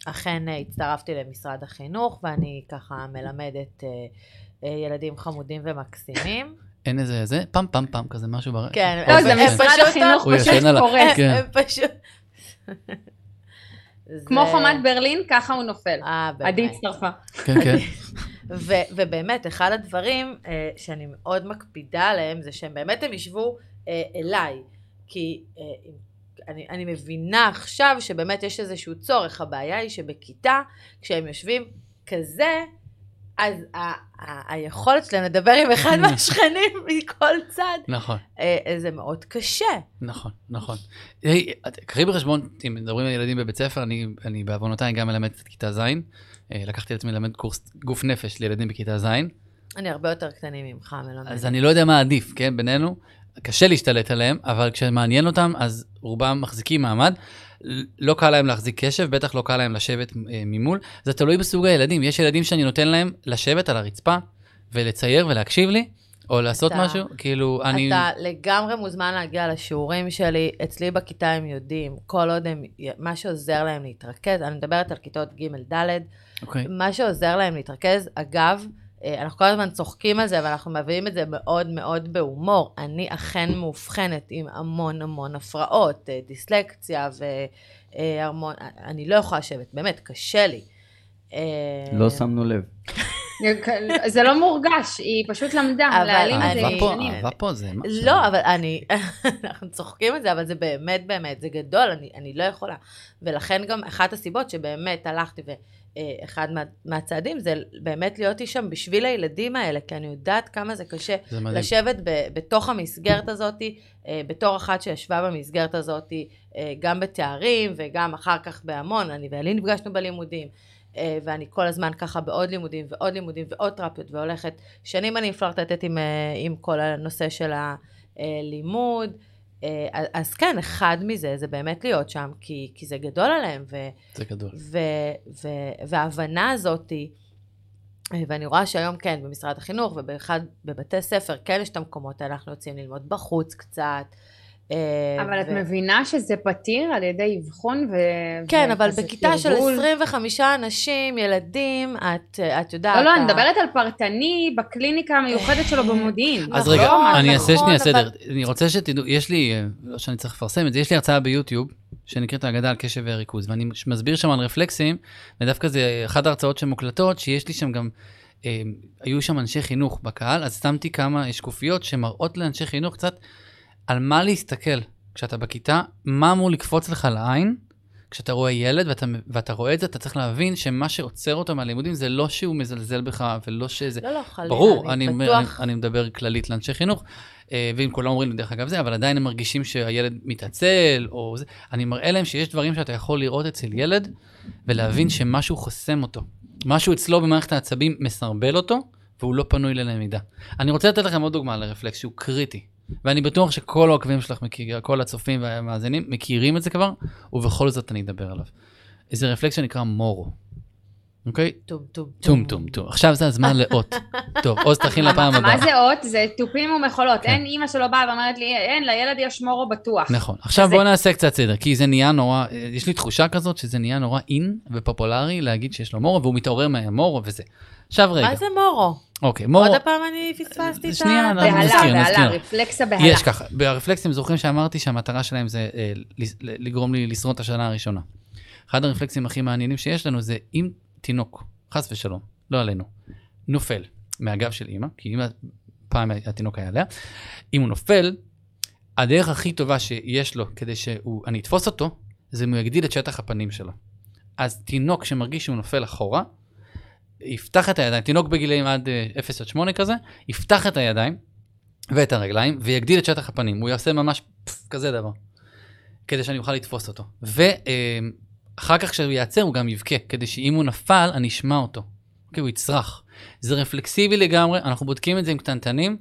אכן אה, הצטרפתי למשרד החינוך, ואני ככה מלמדת אה, אה, ילדים חמודים ומקסימים. אין איזה זה, פעם פעם פעם כזה משהו בר... כן, לא, זה משרד פשוט- החינוך הוא פשוט קורס. כן. הם פשוט... כמו חומת ברלין, ככה הוא נופל. אה, באמת. עדי הצטרפה. כן, כן. ובאמת, אחד הדברים שאני מאוד מקפידה עליהם, זה שהם באמת הם ישבו אליי. כי אה, אני, אני מבינה עכשיו שבאמת יש איזשהו צורך. הבעיה היא שבכיתה, כשהם יושבים כזה, אז ה- ה- היכולת שלהם לדבר עם אחד מהשכנים מכל צד, נכון. אה, אה, זה מאוד קשה. נכון, נכון. קחי בחשבון, אם מדברים על ילדים בבית ספר, אני, אני בעוונותיי גם מלמד את כיתה ז', אה, לקחתי על עצמי ללמד קורס גוף נפש לילדים בכיתה ז', אני הרבה יותר קטנים ממך, מלמד. אז אני לא יודע מה עדיף, כן, בינינו, קשה להשתלט עליהם, אבל כשמעניין אותם, אז רובם מחזיקים מעמד. לא קל להם להחזיק קשב, בטח לא קל להם לשבת אה, ממול. זה תלוי בסוג הילדים. יש ילדים שאני נותן להם לשבת על הרצפה ולצייר ולהקשיב לי, או לעשות אתה- משהו, כאילו, אני... אתה לגמרי מוזמן להגיע לשיעורים שלי, אצלי בכיתה הם יודעים, כל עוד הם, מה שעוזר להם להתרכז, אני מדברת על כיתות ג'-ד', אוקיי. מה שעוזר להם להתרכז, אגב, אנחנו כל הזמן צוחקים על זה, ואנחנו מביאים את זה מאוד מאוד בהומור. אני אכן מאובחנת עם המון המון הפרעות, אה, דיסלקציה והמון, אני לא יכולה לשבת, באמת, קשה לי. אה, לא שמנו לב. זה לא מורגש, היא פשוט למדה אבל להעלים את זה אני- אהבה פה, זה משהו. לא, אבל אני, אנחנו צוחקים על זה, אבל זה באמת באמת, זה גדול, אני, אני לא יכולה. ולכן גם אחת הסיבות שבאמת הלכתי, ואחד מה, מהצעדים זה באמת להיות שם בשביל הילדים האלה, כי אני יודעת כמה זה קשה זה מדהים. לשבת ב, בתוך המסגרת הזאת, אה, בתור אחת שישבה במסגרת הזאת, אה, גם בתארים וגם אחר כך בהמון, אני ואלי נפגשנו בלימודים. אה, ואני כל הזמן ככה בעוד לימודים ועוד לימודים ועוד תרפיות, והולכת, שנים אני מפלרטטת עם, אה, עם כל הנושא של הלימוד. אה, אז כן, אחד מזה זה באמת להיות שם, כי, כי זה גדול עליהם. ו, זה גדול. ו, ו, וההבנה הזאתי, ואני רואה שהיום כן, במשרד החינוך ובאחד, בבתי ספר, כן יש את המקומות האלה, אנחנו יוצאים ללמוד בחוץ קצת. אה, אבל ו... את מבינה שזה פתיר על ידי אבחון ו... כן, אבל בכיתה של 25 אנשים, ילדים, את, את יודעת... לא, לא, אני מדברת על פרטני בקליניקה המיוחדת שלו במודיעין. אז רגע, נכון, אני אעשה שנייה סדר. אני רוצה שתדעו, יש לי, לא שאני צריך לפרסם את זה, יש לי הרצאה ביוטיוב, שנקראת האגדה על קשב וריכוז, ואני מסביר שם על רפלקסים, ודווקא זה אחת ההרצאות שמוקלטות, שיש לי שם גם... אה, היו שם אנשי חינוך בקהל, אז שמתי כמה שקופיות שמראות לאנשי חינוך קצת על מה להסתכל כשאתה בכיתה, מה אמור לקפוץ לך לעין, כשאתה רואה ילד ואתה, ואתה רואה את זה, אתה צריך להבין שמה שעוצר אותו מהלימודים זה לא שהוא מזלזל בך ולא שזה... לא, לא, חלילה, ברור, אני, אני, אני, אני מדבר כללית לאנשי חינוך, אה, ואם כולם אומרים לי דרך אגב זה, אבל עדיין הם מרגישים שהילד מתעצל, או זה, אני מראה להם שיש דברים שאתה יכול לראות אצל ילד, ולהבין שמשהו חוסם אותו. משהו אצלו במערכת העצבים מסרבל אותו, והוא לא פנוי ללמידה. אני רוצה לתת לכם עוד דוגמה לרפלקס שהוא קריטי. ואני בטוח שכל העוקבים שלך, מכיר, כל הצופים והמאזינים מכירים את זה כבר, ובכל זאת אני אדבר עליו. איזה רפלקס שנקרא מורו. אוקיי? טום טום טום טום טום. עכשיו זה הזמן לאות. טוב, עוז תכין לפעם הבאה. מה זה אות? זה תופים ומחולות. כן. אין אימא שלו באה ואומרת לי, אין, לילד יש מורו בטוח. נכון. עכשיו בואו נעשה קצת סדר, כי זה נהיה נורא, יש לי תחושה כזאת שזה נהיה נורא אין ופופולרי להגיד שיש לו מורו, והוא מתעורר מהמורו וזה. עכשיו רגע. מה זה מורו? אוקיי, מורו... עוד פעם אני פספסתי את ה... שנייה, בהלה, בהלה, רפלקס הבהלה. יש ככה, ברפלקסים זוכרים שאמרתי שהמטרה שלהם זה אה, לגרום לי לשרוד את השנה הראשונה. אחד הרפלקסים הכי מעניינים שיש לנו זה אם תינוק, חס ושלום, לא עלינו, נופל מהגב של אימא, כי אימא, פעם התינוק היה עליה, אם הוא נופל, הדרך הכי טובה שיש לו כדי שאני אתפוס אותו, זה אם הוא יגדיל את שטח הפנים שלו. אז תינוק שמרגיש שהוא נופל אחורה, יפתח את הידיים, תינוק בגילאים עד 0 אה, עד 8 כזה, יפתח את הידיים ואת הרגליים ויגדיל את שטח הפנים, הוא יעשה ממש פס, כזה דבר, כדי שאני אוכל לתפוס אותו. ואחר כך כשהוא ייעצר הוא גם יבכה, כדי שאם הוא נפל אני אשמע אותו, כי הוא יצרח. זה רפלקסיבי לגמרי, אנחנו בודקים את זה עם קטנטנים.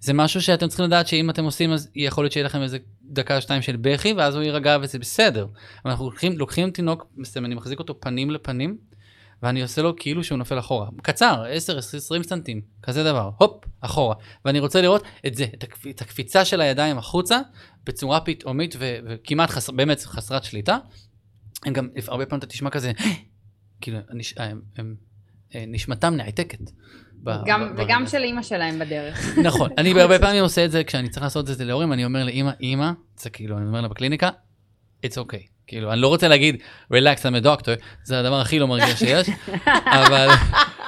זה משהו שאתם צריכים לדעת שאם אתם עושים אז יכול להיות שיהיה לכם איזה דקה שתיים של בכי ואז הוא יירגע וזה בסדר. אנחנו לוקחים, לוקחים תינוק, אני מחזיק אותו פנים לפנים ואני עושה לו כאילו שהוא נופל אחורה. קצר, 10-20 סנטים, כזה דבר, הופ, אחורה. ואני רוצה לראות את זה, את, הקפ... את הקפיצה של הידיים החוצה, בצורה פתאומית ו... וכמעט חס... באמת חסרת שליטה. הם גם, הרבה פעמים אתה תשמע כזה, כאילו, נש... הם, הם, אה, נשמתם נעתקת. גם, ב... וגם של אימא שלהם בדרך. נכון, אני הרבה פעמים עושה את זה, כשאני צריך לעשות את זה להורים, אני אומר לאימא, אימא, זה כאילו, אני אומר לה בקליניקה, it's okay. כאילו, אני לא רוצה להגיד, relax, I'm a doctor, זה הדבר הכי לא מרגיע שיש, אבל,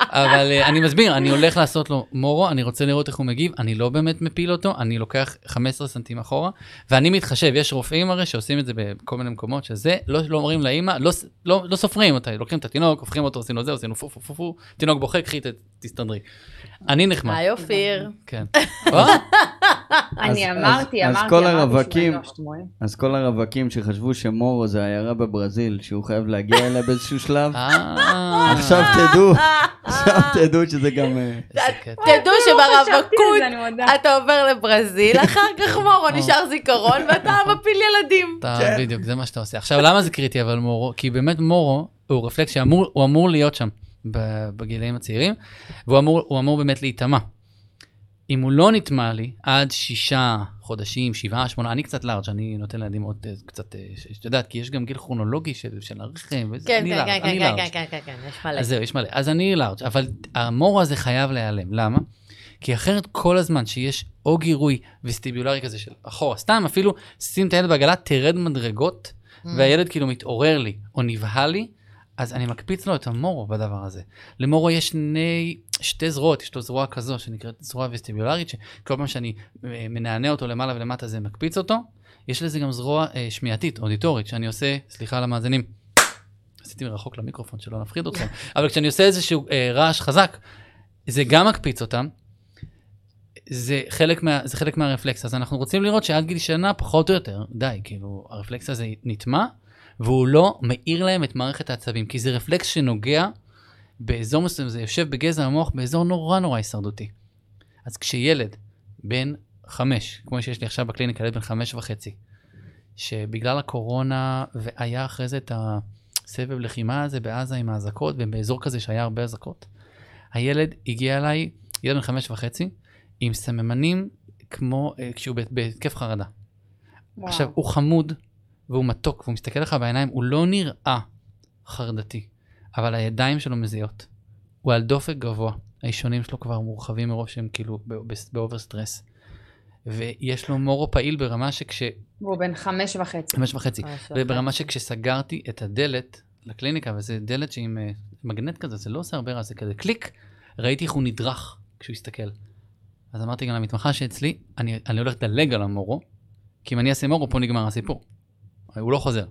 אבל אה, אני מסביר, אני הולך לעשות לו מורו, אני רוצה לראות איך הוא מגיב, אני לא באמת מפיל אותו, אני לוקח 15 סנטים אחורה, ואני מתחשב, יש רופאים הרי שעושים את זה בכל מיני מקומות, שזה, לא, לא אומרים לאימא, לא, לא, לא סופרים אותה, לוקחים את התינוק, הופכים אותו, עשינו זה, עשינו פו פו פו פו, תינוק בוכה, קחי, תסתדרי. אני נחמד. היי אופיר. כן. אני אמרתי, אמרתי, כל הרווקים, אז כל הרווקים שחשבו שמורו זה עיירה בברזיל, שהוא חייב להגיע אליה באיזשהו שלב, אה. עכשיו תדעו, עכשיו תדעו שזה גם... אה, תדעו שברווקות אתה עובר לברזיל, אחר כך מורו אה. נשאר זיכרון ואתה מפיל ילדים. כן. בדיוק, זה מה שאתה עושה. עכשיו, למה זה קריטי אבל מורו? כי באמת מורו הוא רפלקס שהוא אמור להיות שם. בגילאים הצעירים, והוא אמור באמת להיטמע. אם הוא לא נטמע לי עד שישה חודשים, שבעה, שמונה, אני קצת לארג', אני נותן לילדים עוד אה, קצת, אה, שאת יודעת, כי יש גם גיל כרונולוגי של, של הרחם, וזה, כן, אני כן, לארג', כן, אני כן, לארג'. כן, כן, כן, כן, יש מלא. אז זהו, יש מלא. אז אני לארג', אבל המורו הזה חייב להיעלם. למה? כי אחרת כל הזמן שיש או גירוי וסטיביולרי כזה של אחורה, סתם אפילו שים את הילד בעגלה, תרד מדרגות, Mm. והילד כאילו מתעורר לי, או נבהל לי, אז אני מקפיץ לו את המורו בדבר הזה. למורו יש שני, שתי זרועות, יש לו זרוע כזו שנקראת זרוע וסטיביולרית, שכל פעם שאני אה, מנענע אותו למעלה ולמטה זה מקפיץ אותו. יש לזה גם זרוע אה, שמיעתית, אודיטורית, שאני עושה, סליחה על המאזינים, עשיתי מרחוק למיקרופון שלא נפחיד אתכם, אבל כשאני עושה איזשהו אה, רעש חזק, זה גם מקפיץ אותם. זה חלק, מה, זה חלק מהרפלקס, אז אנחנו רוצים לראות שעד גיל שנה, פחות או יותר, די, כאילו, הרפלקס הזה נטמע, והוא לא מאיר להם את מערכת העצבים, כי זה רפלקס שנוגע באזור מסוים, זה יושב בגזע המוח באזור נורא נורא הישרדותי. אז כשילד בן חמש, כמו שיש לי עכשיו בקליניקה, ילד בן חמש וחצי, שבגלל הקורונה, והיה אחרי זה את הסבב לחימה הזה בעזה עם האזעקות, ובאזור כזה שהיה הרבה אזעקות, הילד הגיע אליי, ילד בן חמש וחצי, עם סממנים כמו, אה, כשהוא בהתקף חרדה. וואו. עכשיו, הוא חמוד, והוא מתוק, והוא מסתכל לך בעיניים, הוא לא נראה חרדתי, אבל הידיים שלו מזיעות. הוא על דופק גבוה, האישונים שלו כבר מורחבים מראש, הם כאילו ב over stress. ויש לו מורו פעיל ברמה שכש... והוא בן חמש וחצי. חמש וחצי. וברמה. שכשסגרתי את הדלת לקליניקה, וזה דלת שעם אה, מגנט כזה, זה לא עושה הרבה רעש, זה כזה קליק, ראיתי איך הוא נדרך כשהוא הסתכל. אז אמרתי גם למתמחה שאצלי, אני, אני הולך לדלג על המורו, כי אם אני אעשה מורו, פה נגמר הסיפור. הוא לא חוזר.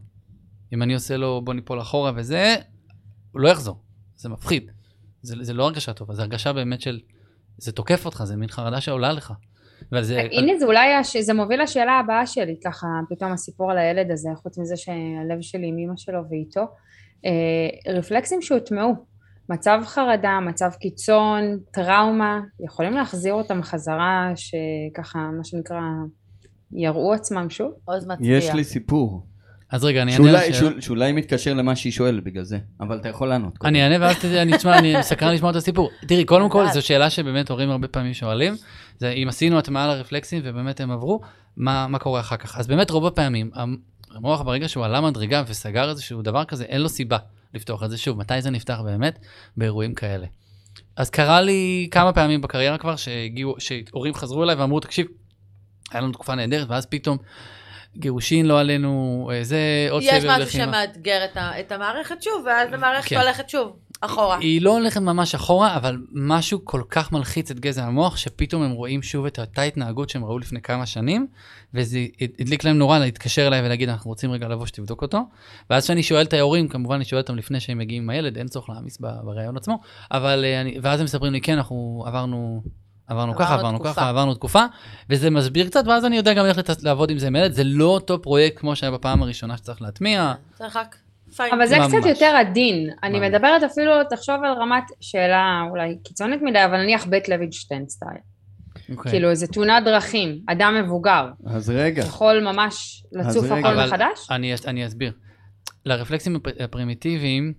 אם אני עושה לו בוא ניפול אחורה וזה, הוא לא יחזור. זה מפחיד. זה, זה לא הרגשה טובה, זה הרגשה באמת של, זה תוקף אותך, זה מין חרדה שעולה לך. ועל זה, הנה זה אולי, הש- זה מוביל לשאלה הבאה שלי, ככה פתאום הסיפור על הילד הזה, חוץ מזה שהלב שלי עם אמא שלו ואיתו. אה, רפלקסים שהוטמעו, מצב חרדה, מצב קיצון, טראומה, יכולים להחזיר אותם חזרה, שככה, מה שנקרא, יראו עצמם שוב? עוז מצביע. יש לי סיפור. אז רגע, אני אענה לשאלה. שאול- שאולי מתקשר למה שהיא שואלת בגלל זה, אבל אתה יכול לענות. אני אענה ואז אני אשמע, אני סקרן לשמוע את הסיפור. תראי, קודם כל. זו שאלה שבאמת הורים הרבה פעמים שואלים, זה אם עשינו הטמעה לרפלקסים ובאמת הם עברו, מה, מה קורה אחר כך? אז באמת רוב הפעמים, המ- המוח ברגע שהוא עלה מדרגה וסגר איזשהו דבר כזה, אין לו סיבה לפתוח את זה שוב. מתי זה נפתח באמת? באירועים כאלה. אז קרה לי כמה פעמים בקריירה כבר שהגיעו, שהורים חזרו אליי ואמרו, תקשיב, היה לנו תקופה נהדרת, ואז פתאום גירושין לא עלינו, אה, זה עוד סבב יש לחימה. משהו שמאתגר את ה- את המערכת שוב, ואז המערכת כן. הולכת שוב, אחורה. היא לא הולכת ממש אחורה, אבל משהו כל כך מלחיץ את גזע המוח, שפתאום הם רואים שוב את אותה התנהגות שהם ראו לפני כמה שנים, וזה הדליק להם נורא להתקשר אליי ולהגיד, אנחנו רוצים רגע לבוא שתבדוק אותו. ואז כשאני שואל את ההורים, כמובן אני שואל אותם לפני שהם מגיעים עם הילד, אין צורך להעמיס בריאיון עצמו, אבל אה, אני, ואז הם מספרים לי, כן, אנחנו עברנו... עברנו ככה, עברנו. ככה, עברנו תקופה, וזה מסביר קצת, ואז אני יודע גם איך לת- לעבוד עם זה עם הילד. זה לא אותו פרויקט כמו שהיה בפעם הראשונה שצריך להטמיע. צריך רק פיין. אבל זה ממש. קצת יותר עדין. אני ממש. מדברת אפילו, תחשוב על רמת שאלה אולי קיצונית מדי, אבל נניח בית לוינשטיין סטייל. אוקיי. כאילו איזה תאונת דרכים, אדם מבוגר, אז רגע, יכול ממש לצוף. הכל מחדש? אני, אני אסביר. לרפלקסים הפ- הפרימיטיביים,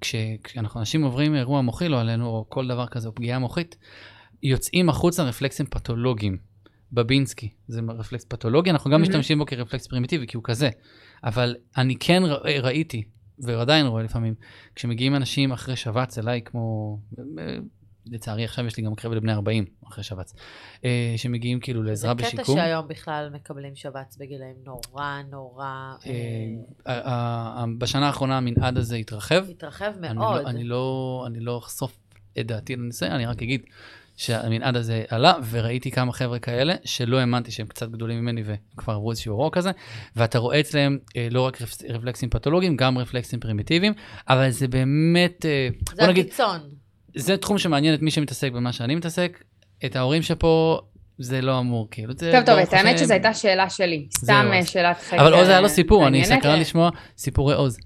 כש, כשאנחנו אנשים עוברים אירוע מוחי לא עלינו, או כל דבר כזה, או פגיעה מוחית, יוצאים החוצה רפלקסים פתולוגיים. בבינסקי, זה רפלקס פתולוגי, אנחנו גם מהמם. משתמשים בו כרפלקס פרימיטיבי, כי הוא כזה. אבל אני כן ר, ראיתי, ועדיין רואה לפעמים, כשמגיעים אנשים אחרי שבץ אליי, כמו, אה, לצערי עכשיו יש לי גם קרב לבני 40 אחרי שבץ, אה, שמגיעים כאילו זה לעזרה קטע בשיקום. שהיום בכלל מקבלים שבץ בגילאים נורא נורא... אה, אה, ה- ה- ה- בשנה האחרונה המנעד הזה התרחב. התרחב אני מאוד. לא- אני לא אני לא אחשוף את דעתי לנושא, אני רק אגיד שהמנעד הזה עלה, וראיתי כמה חבר'ה כאלה שלא האמנתי שהם קצת גדולים ממני וכבר עברו איזשהו אירוע כזה, ואתה רואה אצלם אה, לא רק רפ- רפלקסים פתולוגיים, גם רפלקסים פרימיטיביים, אבל זה באמת, אה, זה בוא נגיד, הקיצון. זה תחום שמעניין את מי שמתעסק במה שאני מתעסק, את ההורים שפה זה לא אמור, כאילו, זה טוב, טוב, את האמת. שזו הייתה שאלה שלי, סתם אה, אז- שאלת חקר. אבל עוז היה לו סיפור, אני. סקרן לשמוע סיפורי עוז.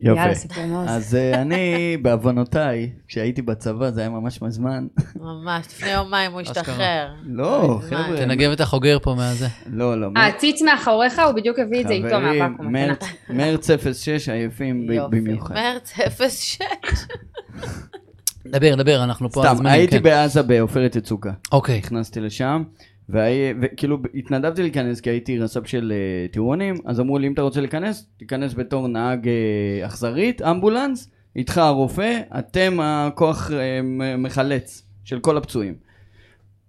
יופי. יאללה, סיפור מעוז. אז אה, אני, בעוונותיי, כשהייתי בצבא, זה היה ממש מזמן. ממש, לפני יומיים הוא. השתחרר. לא. חבר'ה. תנגב את החוגר פה מהזה. לא, לא. אה, ציץ מאחוריך, הוא בדיוק הביא את זה איתו חברים, מהוואקום. מרץ- מרץ 06 עייפים. במיוחד. מרץ 06. דבר, דבר, אנחנו פה סתם, הייתי כן. בעזה בעופרת יצוקה. אוקיי. נכנסתי לשם, וכאילו התנדבתי להיכנס כי הייתי רס"פ של אה, טירונים, אז אמרו לי אם אתה רוצה להיכנס, תיכנס בתור נהג אה, אכזרית, אמבולנס, איתך הרופא, אתם הכוח מ- מחלץ של כל הפצועים.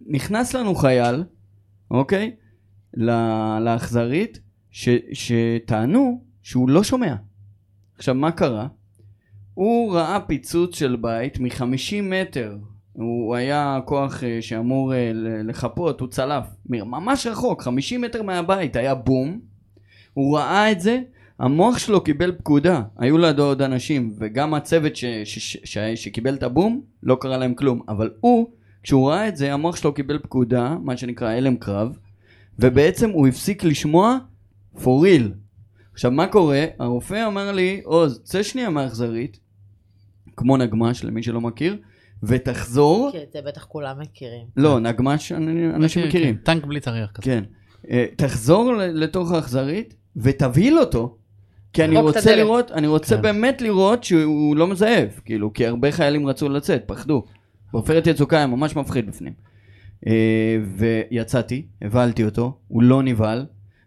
נכנס לנו חייל, אוקיי? לאכזרית, שטענו שהוא לא שומע. עכשיו מה קרה? הוא ראה פיצוץ של בית מ-50 מטר. הוא היה כוח אה, שאמור אה, לחפות, הוא צלף. ממש רחוק, 50 מטר מהבית, היה בום. הוא ראה את זה, המוח שלו קיבל פקודה. היו לידו עוד אנשים, וגם הצוות ש- ש- ש- שקיבל את הבום, לא קרה להם כלום. אבל הוא, כשהוא ראה את זה, המוח שלו קיבל פקודה, מה שנקרא הלם קרב, ובעצם הוא הפסיק לשמוע for real. עכשיו, מה קורה? הרופא אמר לי, עוז, צא שנייה מהאכזרית, כמו נגמש, למי שלא מכיר, ותחזור. את זה בטח כולם מכירים. לא, נגמש, אני- אנשים מכיר, מכירים. כן, טנק בלי טריח כזה. כן. אה, תחזור לתוך האכזרית ותבהיל אותו. כי אני רוצה. לראות, אני רוצה כן. באמת לראות שהוא לא מזייף, כאילו, כי הרבה חיילים רצו לצאת, פחדו. בעופרת יצוקה היה ממש מפחיד בפנים. אה, ויצאתי, הבהלתי אותו, הוא לא נבהל,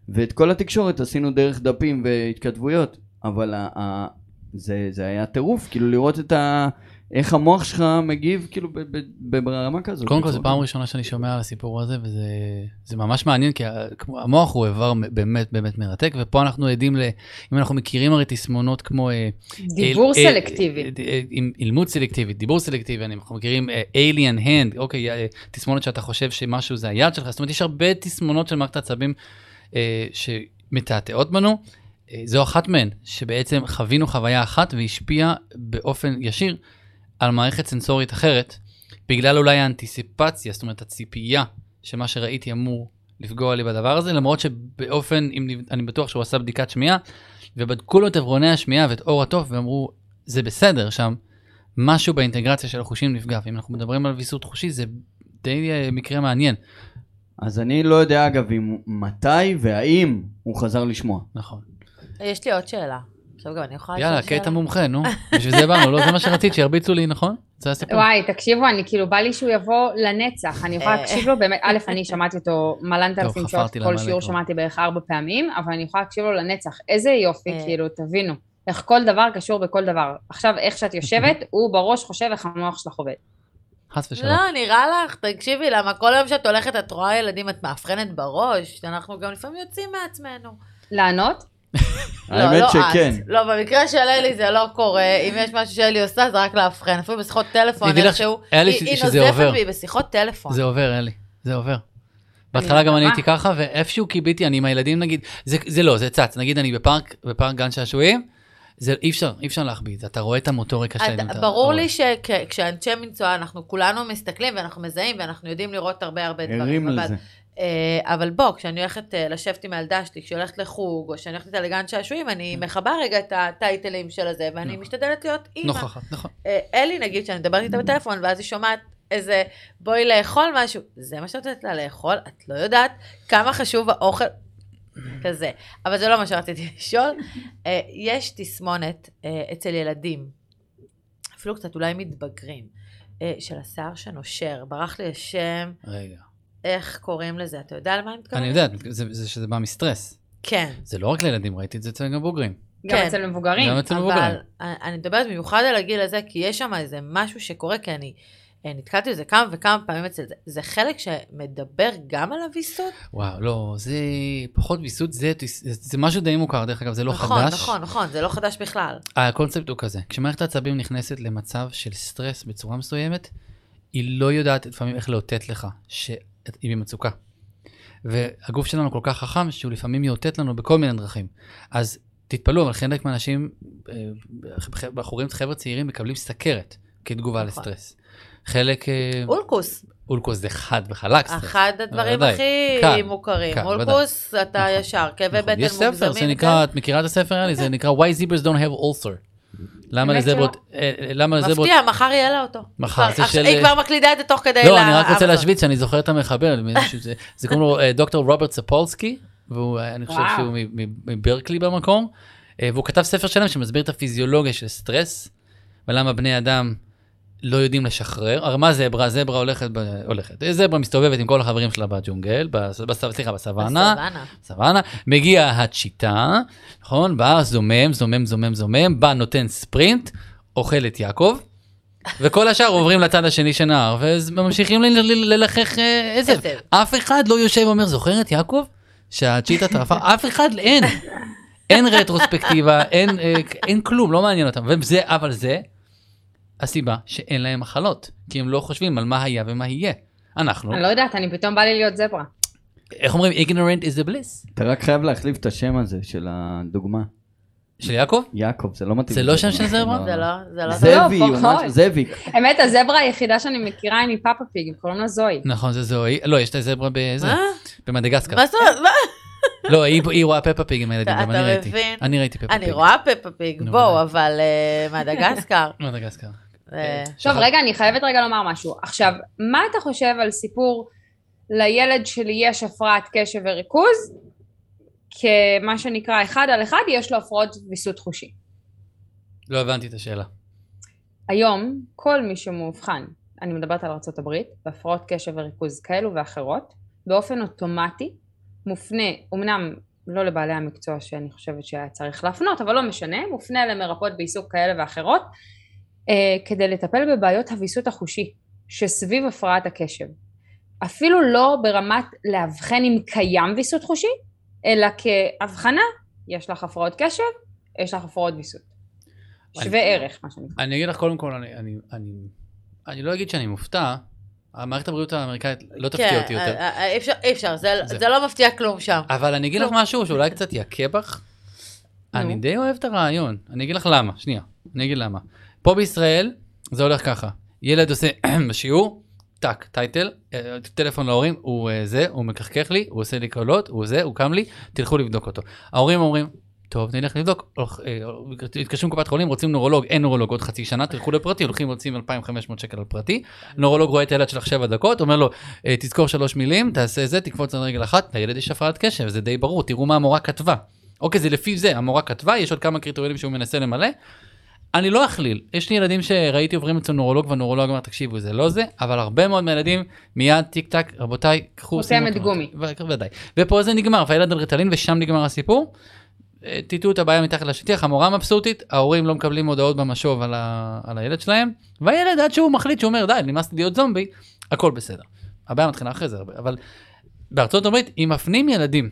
ואת כל התקשורת עשינו דרך דפים והתכתבויות, אבל זה, זה היה טירוף, כאילו לראות את ה... איך המוח שלך מגיב, כאילו, ב- ב- ב- ברמה כזאת. קודם כל, זו פעם ראשונה שאני שומע על הסיפור הזה, וזה זה ממש מעניין, כי המוח הוא איבר באמת באמת מרתק, ופה אנחנו עדים ל... אם אנחנו מכירים הרי תסמונות כמו... אה, דיבור סלקטיבי. אה, אה, עם אילמות סלקטיבי, דיבור סלקטיבי, אנחנו מכירים alien hand, אוקיי, תסמונת שאתה חושב שמשהו זה היד שלך, זאת אומרת, יש הרבה תסמונות של מערכת העצבים שמתעתעות בנו. אה, זו אחת מהן, שבעצם חווינו חוויה אחת והשפיעה באופן ישיר על מערכת סנסורית אחרת, בגלל אולי האנטיסיפציה, זאת אומרת הציפייה שמה שראיתי אמור לפגוע לי בדבר הזה, למרות שבאופן, אם אני בטוח שהוא עשה בדיקת שמיעה, ובדקו לו את עברוני השמיעה ואת אור התוף, ואמרו, זה בסדר שם, משהו באינטגרציה של החושים נפגע. ואם אנחנו מדברים על ויסות חושי, זה די אה, מקרה מעניין. אז אני לא יודע, אגב, אם, מתי והאם הוא חזר לשמוע. נכון. יש לי עוד שאלה. עכשיו גם אני יכולה לשאול יאללה, שאלה? קטע מומחה, נו. בשביל זה באנו, לא זה מה שרצית, שירביצו לי, נכון? זה הסיפור. וואי, תקשיבו, אני כאילו, בא לי שהוא יבוא לנצח. אני יכולה אה. להקשיב לו, באמת, א', אני שמעתי אותו מלנת אלפים שעות, כל שיעור. שמעתי בערך ארבע פעמים, אבל אני יכולה להקשיב לו לנצח. איזה יופי, אה. כאילו, תבינו. איך כל דבר קשור בכל דבר. עכשיו, איך שאת יושבת, הוא בראש חושב איך המוח שלך עובד. חס ושלום. לא, נראה לך, תקשיבי, למה כל יום שאת הולכת את רואה ילדים, את מאבחנת בראש, אנחנו גם לפעמים יוצאים מעצמנו. לענות? האמת לא, שכן. את. לא, במקרה של אלי זה לא קורה, אם יש משהו שאלי עושה זה רק לאבחן, אפילו בשיחות טלפון, איכשהו, היא נוזפת. בי בשיחות טלפון. זה עובר, אלי, זה עובר. בהתחלה גם אני. הייתי ככה, ואיפשהו קיביתי, אני עם הילדים נגיד, זה, זה לא, זה צץ, נגיד אני בפארק, בפארק גן שעשועים, זה אי אפשר, אי אפשר להחביא את זה, אתה רואה את המוטוריקה של את- הילדים. אתה ברור. לי שכשאנשי מקצוע אנחנו כולנו מסתכלים ואנחנו מזהים ואנחנו יודעים לראות הרבה הרבה ערים דברים. אבל- לזה. אה, אבל בוא, כשאני הולכת אה, לשבת עם הילדה שלי, כשהיא הולכת לחוג, או כשאני הולכת איתה לגן שעשועים, אני מכבה רגע את הטייטלים של הזה, ואני נכון. משתדלת להיות אימא. נוכחת, נכון. אה, אלי, נגיד, שאני מדברת איתה בטלפון, ואז היא שומעת איזה, בואי לאכול משהו, זה מה שאת נותנת לה לאכול, את לא יודעת כמה חשוב האוכל, כזה. אבל זה לא מה שרציתי לשאול. יש תסמונת אצל ילדים, אפילו קצת אולי מתבגרים, של השיער שנושר, ברח לי השם, רגע. איך קוראים לזה, אתה יודע למה אני מתכוונת? אני יודע, זה, זה שזה בא מסטרס. כן. זה לא רק לילדים, ראיתי את זה אצל גם בוגרים. גם כן. אצל מבוגרים. גם אצל מבוגרים. אבל אני מדברת במיוחד על הגיל הזה, כי יש שם איזה משהו שקורה, כי אני נתקלתי בזה כמה וכמה פעמים אצל זה. זה חלק שמדבר גם על הוויסות? וואו, לא, זה פחות ויסות, זה, זה, זה משהו די מוכר, דרך אגב, זה לא נכון, חדש. נכון, נכון, זה לא חדש בכלל. הקונספט הוא כזה, כשמערכת העצבים נכנסת למצב של סטרס בצורה מסוימת, היא לא יודעת לפעמים איך לאותת לך שהיא במצוקה. והגוף שלנו כל כך חכם שהוא לפעמים יאותת לנו בכל מיני דרכים. אז תתפלאו, אבל חלק מהאנשים, אה, בחורים, חבר'ה צעירים מקבלים סכרת כתגובה נכון. לסטרס. חלק, אה, אולקוס, אולקוס זה חד וחלק סטרס. אחד הדברים. הכי מוכרים. אולקוס, אתה נכון. ישר, כאבי נכון. בטן יש ספר מוגזמים. שנקרא, את מכירה את הספר? זה נקרא Why Zebras Don't Have Ulcer. למה לזברות, אה, אה, למה לזברות, מפתיע, מחר יהיה לה אותו. מחר, זה של- היא כבר מקלידה את זה תוך כדי לא, אני רק רוצה. להשוויץ שאני זוכר את המחבר, זה- קוראים לו אה, דוקטור רוברט ספולסקי, ואני חושב. שהוא מברקלי במקום, אה, והוא כתב ספר שלם שמסביר את הפיזיולוגיה של סטרס, ולמה בני אדם לא יודעים לשחרר. הרי מה זברה? זברה הולכת, ב- הולכת. זברה מסתובבת עם כל החברים שלה בג'ונגל, בס- בס- סליחה, בסוואנה, בסוואנה. סוואנה, מגיע הצ'יטה, נכון? בא זומם, זומם, זומם, זומם, בא נותן ספרינט, אוכל את יעקב, וכל השאר עוברים לצד השני של נהר, וממשיכים ללחך אה, עזב. אף אחד לא יושב ואומר, זוכר את יעקב? שהצ'יטה טרפה, אף אחד אין. אין רטרוספקטיבה, אין, אה, אין כלום, לא מעניין אותם. וזה, אבל זה הסיבה שאין להם מחלות, כי הם לא חושבים על מה היה ומה יהיה. אנחנו, אני לא יודעת, אני פתאום בא לי להיות זברה. איך אומרים, ignorant is the bliss. אתה רק חייב להחליף את השם הזה של הדוגמה. של יעקב? יעקב, זה לא מתאים. זה לא שם של זברה? זה לא, זה לא... זאבי, לא. משהו- זאביק. האמת, הזברה היחידה שאני מכירה היא מפאפה פיג, קוראים לה זוהי. נכון, זה זוהי. לא, יש את הזברה בזה, מה? במדגסקר. מה זאת אומרת? מה? לא, היא רואה פפה פיג עם הילדים, גם אני אתה ראיתי. מבין? אני ראיתי פפה פיג. אני רואה פפה פיג, נו, בואו. אבל אה, מדגסקר. מדגסקר. אה, טוב, רגע, אני חייבת רגע לומר משהו. עכשיו, מה אתה חושב על סיפור לילד שלי יש הפרעת קשב וריכוז, כמה שנקרא אחד על אחד, יש לו הפרעות ויסות חושי. לא הבנתי את השאלה. היום, כל מי שמאובחן, אני מדברת על ארה"ב, בהפרעות קשב וריכוז כאלו ואחרות, באופן אוטומטי מופנה, אמנם לא לבעלי המקצוע שאני חושבת שהיה צריך להפנות, אבל לא משנה, מופנה למרפאות בעיסוק כאלה ואחרות, כדי לטפל בבעיות הוויסות החושי שסביב הפרעת הקשב. אפילו לא ברמת לאבחן אם קיים ויסות חושי, אלא כהבחנה, יש לך הפרעות קשב, יש לך הפרעות ויסות. שווה ערך, מה שנקרא. אני אגיד לך קודם כל, אני- אני- אני אני לא אגיד שאני מופתע, המערכת הבריאות האמריקאית לא תפתיע כן, אותי יותר. אה, אה, אי אפשר, אי אפשר, זה זה- זה לא מפתיע כלום שם. אבל אני אגיד לך משהו שאולי קצת יכה בך. אני די אוהב את הרעיון. אני אגיד לך למה, שנייה. אני אגיד למה. פה בישראל זה הולך ככה. ילד עושה בשיעור, טאק, טייטל, אה, טלפון להורים, הוא אה, זה, הוא מקחקח לי, הוא עושה לי קולות, הוא זה, הוא קם לי, תלכו לבדוק אותו. ההורים אומרים, טוב, נלך לבדוק, הולך, אה, לקופת חולים, רוצים נורולוג, אין נורולוג עוד חצי שנה, תלכו לפרטי, הולכים רוצים 2,500 שקל על פרטי. נורולוג רואה את הילד שלך 7 דקות, אומר לו, "אה, תזכור שלוש מילים, תעשה זה, תקפוץ על רגל אחת, לילד יש הפרעת קשב, זה די ברור, תראו מה המורה כתבה. אוקיי, זה לפי זה, המורה כתבה, יש עוד כמה קריטריונים שהוא מנסה למלא. אני לא אכליל, יש לי ילדים שראיתי עוברים אצל נורולוג והנורולוג אמר תקשיבו זה לא זה, אבל הרבה מאוד מהילדים מיד טיק טק רבותיי קחו אותו." גומי. ודאי. ופה זה נגמר והילד על ריטלין ושם נגמר הסיפור. אה, טאטאו את הבעיה מתחת לשטיח, המורה מבסוטית, ההורים לא מקבלים הודעות במשוב על, ה... על הילד שלהם, והילד עד שהוא מחליט שהוא אומר די נמאס לי להיות זומבי, הכל בסדר. הבעיה מתחילה אחרי זה הרבה, אבל בארצות הברית אם מפנים ילדים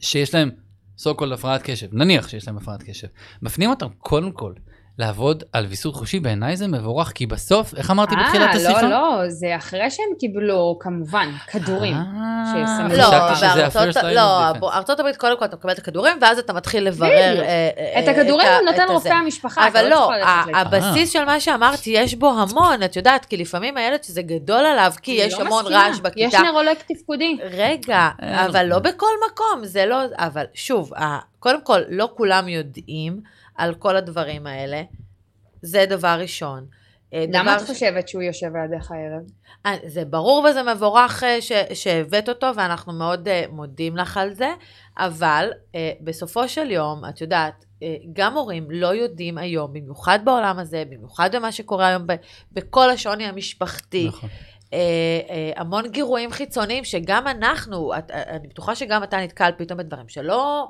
שיש להם so called הפרעת קשב, נניח שיש להם הפרעת קשב, מפנים אותם קודם כל לעבוד על ויסות חושי, בעיניי זה מבורך, כי בסוף, איך אמרתי בתחילת אה, השיחה? לא, לא, זה אחרי שהם קיבלו, כמובן, כדורים. אה, לא, לא. בארצות הברית קודם כל אתה מקבל את הכדורים, ואז אתה מתחיל לברר. אה, אה, את הכדורים הוא נותן רופא. המשפחה, אבל לא, לאיתו. הבסיס של מה שאמרתי, יש בו המון, את יודעת, כי לפעמים הילד שזה גדול עליו, כי יש לא המון. רעש בכיתה. יש נוירולוג תפקודי. רגע, אה, אבל לא. לא בכל מקום, זה לא, אבל שוב, קודם כל, לא כולם יודעים על כל הדברים האלה, זה דבר ראשון. אה, למה את ש- חושבת שהוא יושב לידך הערב? אה, זה ברור וזה מבורך אה, ש- שהבאת אותו, ואנחנו מאוד מודים לך על זה, אבל בסופו של יום, את יודעת, גם הורים לא יודעים היום, במיוחד בעולם הזה, במיוחד במה שקורה היום ב- בכל השוני המשפחתי, נכון. אה, אה, המון גירויים חיצוניים שגם אנחנו, את, אה, אני בטוחה שגם אתה נתקל פתאום בדברים שלא,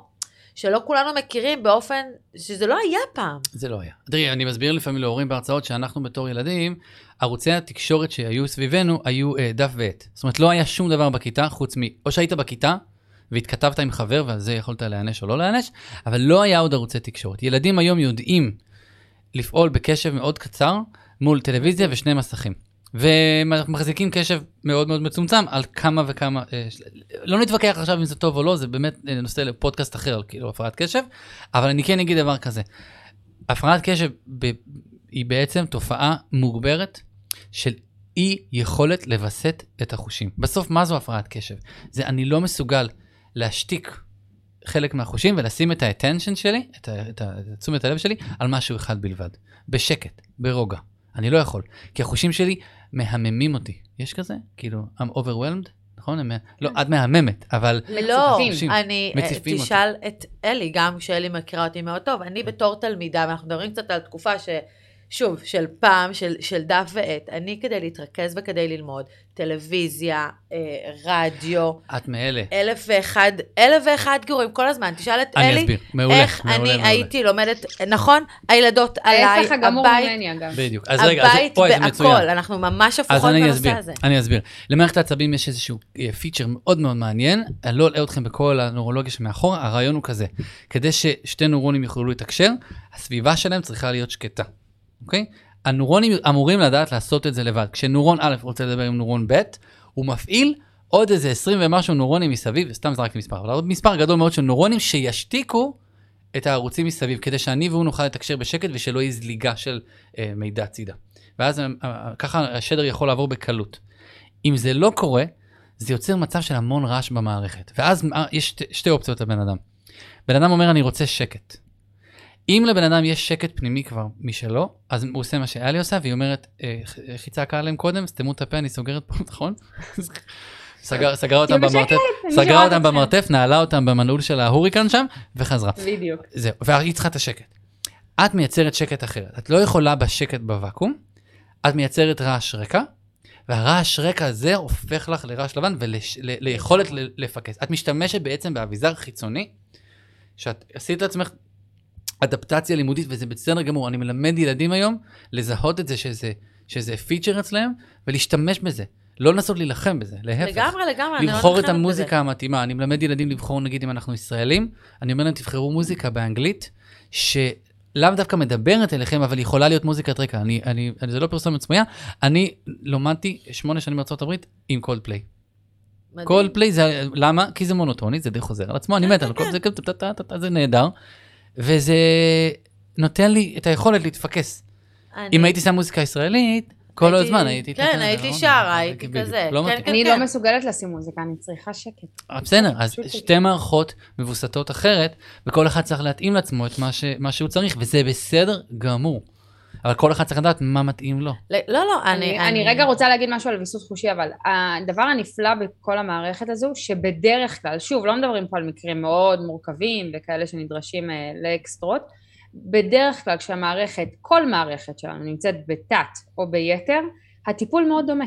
שלא כולנו מכירים באופן שזה לא היה פעם. זה לא היה. תראי, אני מסביר לפעמים להורים בהרצאות שאנחנו בתור ילדים, ערוצי התקשורת שהיו סביבנו היו אה, דף ועט. זאת אומרת, לא היה שום דבר בכיתה חוץ מ... או שהיית בכיתה והתכתבת עם חבר ועל זה יכולת להיענש או לא להיענש, אבל לא היה עוד ערוצי תקשורת. ילדים היום יודעים לפעול בקשב מאוד קצר מול טלוויזיה ושני מסכים. ומחזיקים קשב מאוד מאוד מצומצם על כמה וכמה, אה, לא נתווכח עכשיו אם זה טוב או לא, זה באמת אה, נושא לפודקאסט אחר, כאילו הפרעת קשב, אבל אני כן אגיד דבר כזה, הפרעת קשב ב- היא בעצם תופעה מוגברת של אי יכולת לווסת את החושים. בסוף, מה זו הפרעת קשב? זה אני לא מסוגל להשתיק חלק מהחושים ולשים את ה-attention שלי, את, ה- את, ה- את תשומת הלב שלי, על משהו אחד בלבד. בשקט, ברוגע. אני לא יכול, כי החושים שלי מהממים אותי. יש כזה? כאילו, I'm overwhelmed? נכון? הם, לא, את מהממת, אבל לא. אני, אה, מציפים. תשאל את אלי, גם שאלי מכירה אותי מאוד טוב, אני בתור תלמידה, ואנחנו מדברים קצת על תקופה ש... שוב, של פעם, של, של דף ועט, אני כדי להתרכז וכדי ללמוד, טלוויזיה, אה, רדיו, את מאלה. אלף ואחד, אלף ואחד גירויים כל הזמן, תשאל את אני אלי, אסביר, מעולה, איך מעולה, אני מעולה. הייתי לומדת, נכון? הילדות עליי, ההפך הגמור הבית, ממני אגב. בדיוק. אז רגע, אז הבית אוי, זה מצוין. והכל, אנחנו ממש אז הפוכות אני בנושא אסביר, הזה. אני אסביר. למערכת העצבים יש איזשהו פיצ'ר מאוד מאוד מעניין, אני לא אלאה אתכם בכל הנורולוגיה שמאחורה, הרעיון הוא כזה, כדי ששתי נוירונים יוכלו לתקשר, הסביבה שלהם צריכה להיות שקטה, אוקיי? הנוירונים אמורים לדעת לעשות את זה לבד. כשנוירון א' רוצה לדבר עם נוירון ב', הוא מפעיל עוד איזה 20 ומשהו נוירונים מסביב, סתם זרקתי מספר, אבל עוד מספר גדול מאוד של נוירונים שישתיקו את הערוצים מסביב, כדי שאני והוא נוכל לתקשר בשקט ושלא יהיה זליגה של אה, מידע צידה. ואז אה, אה, ככה השדר יכול לעבור בקלות. אם זה לא קורה, זה יוצר מצב של המון רעש במערכת. ואז אה, יש שתי, שתי אופציות לבן אדם. בן אדם אומר, אני רוצה שקט. אם לבן אדם יש שקט פנימי כבר משלו, אז הוא עושה מה שאלי עושה, והיא אומרת, אה, צעקה עליהם קודם, סתמו את הפה, אני סוגרת פה, נכון? סגר, סגרה אותם תהיו במרתף, סגרה אותם. במרתף, נעלה אותם במנעול של ההוריקן שם, וחזרה. בדיוק. זהו, והיא צריכה את השקט. את מייצרת שקט אחרת. את לא יכולה בשקט בוואקום, את מייצרת רעש רקע, והרעש רקע הזה הופך לך לרעש לבן וליכולת לפקס. את משתמשת בעצם באביזר חיצוני, שאת עשית לעצמך אדפטציה לימודית, וזה בסדר גמור. אני מלמד ילדים היום לזהות את זה שזה, שזה פיצ'ר אצלם, ולהשתמש בזה. לא לנסות להילחם בזה, להפך. לגמרי, לגמרי, אני לא לבחור את נלחמת בזה. המוזיקה המתאימה. אני מלמד ילדים לבחור, נגיד, אם אנחנו ישראלים, אני אומר להם, תבחרו מוזיקה באנגלית, שלאו דווקא מדברת אליכם, אבל יכולה להיות מוזיקת רקע. אני, אני, אני, זה לא פרסומת סמויה, אני למדתי שמונה שנים בארצות הברית עם קולד פליי. מדהים. קולד פליי זה, למה? כי זה מונוטוני, זה די חוזר על עצמו, אני מת על זה טה, זה נהדר. וזה נותן לי את היכולת להתפקס. אני- אם הייתי שם מוזיקה ישראלית, כל הייתי- הזמן הייתי... כן, הייתי שרה, הייתי. כזה. לא כן. כן, אני כן. לא מסוגלת לשים מוזיקה, אני צריכה שקט. אה, בסדר, אז שתי מערכות מבוסתות אחרת, וכל אחד צריך להתאים לעצמו את מה, ש, מה שהוא צריך, וזה בסדר גמור. אבל כל אחד צריך לדעת מה מתאים לו. לא, לא, אני... אני, רגע רוצה להגיד משהו על ויסות חושי, אבל הדבר הנפלא בכל המערכת הזו, שבדרך כלל, שוב, לא מדברים פה על מקרים מאוד מורכבים וכאלה שנדרשים אה, לאקסטרות, בדרך כלל כשהמערכת, כל מערכת שלנו נמצאת בתת או ביתר, הטיפול מאוד דומה.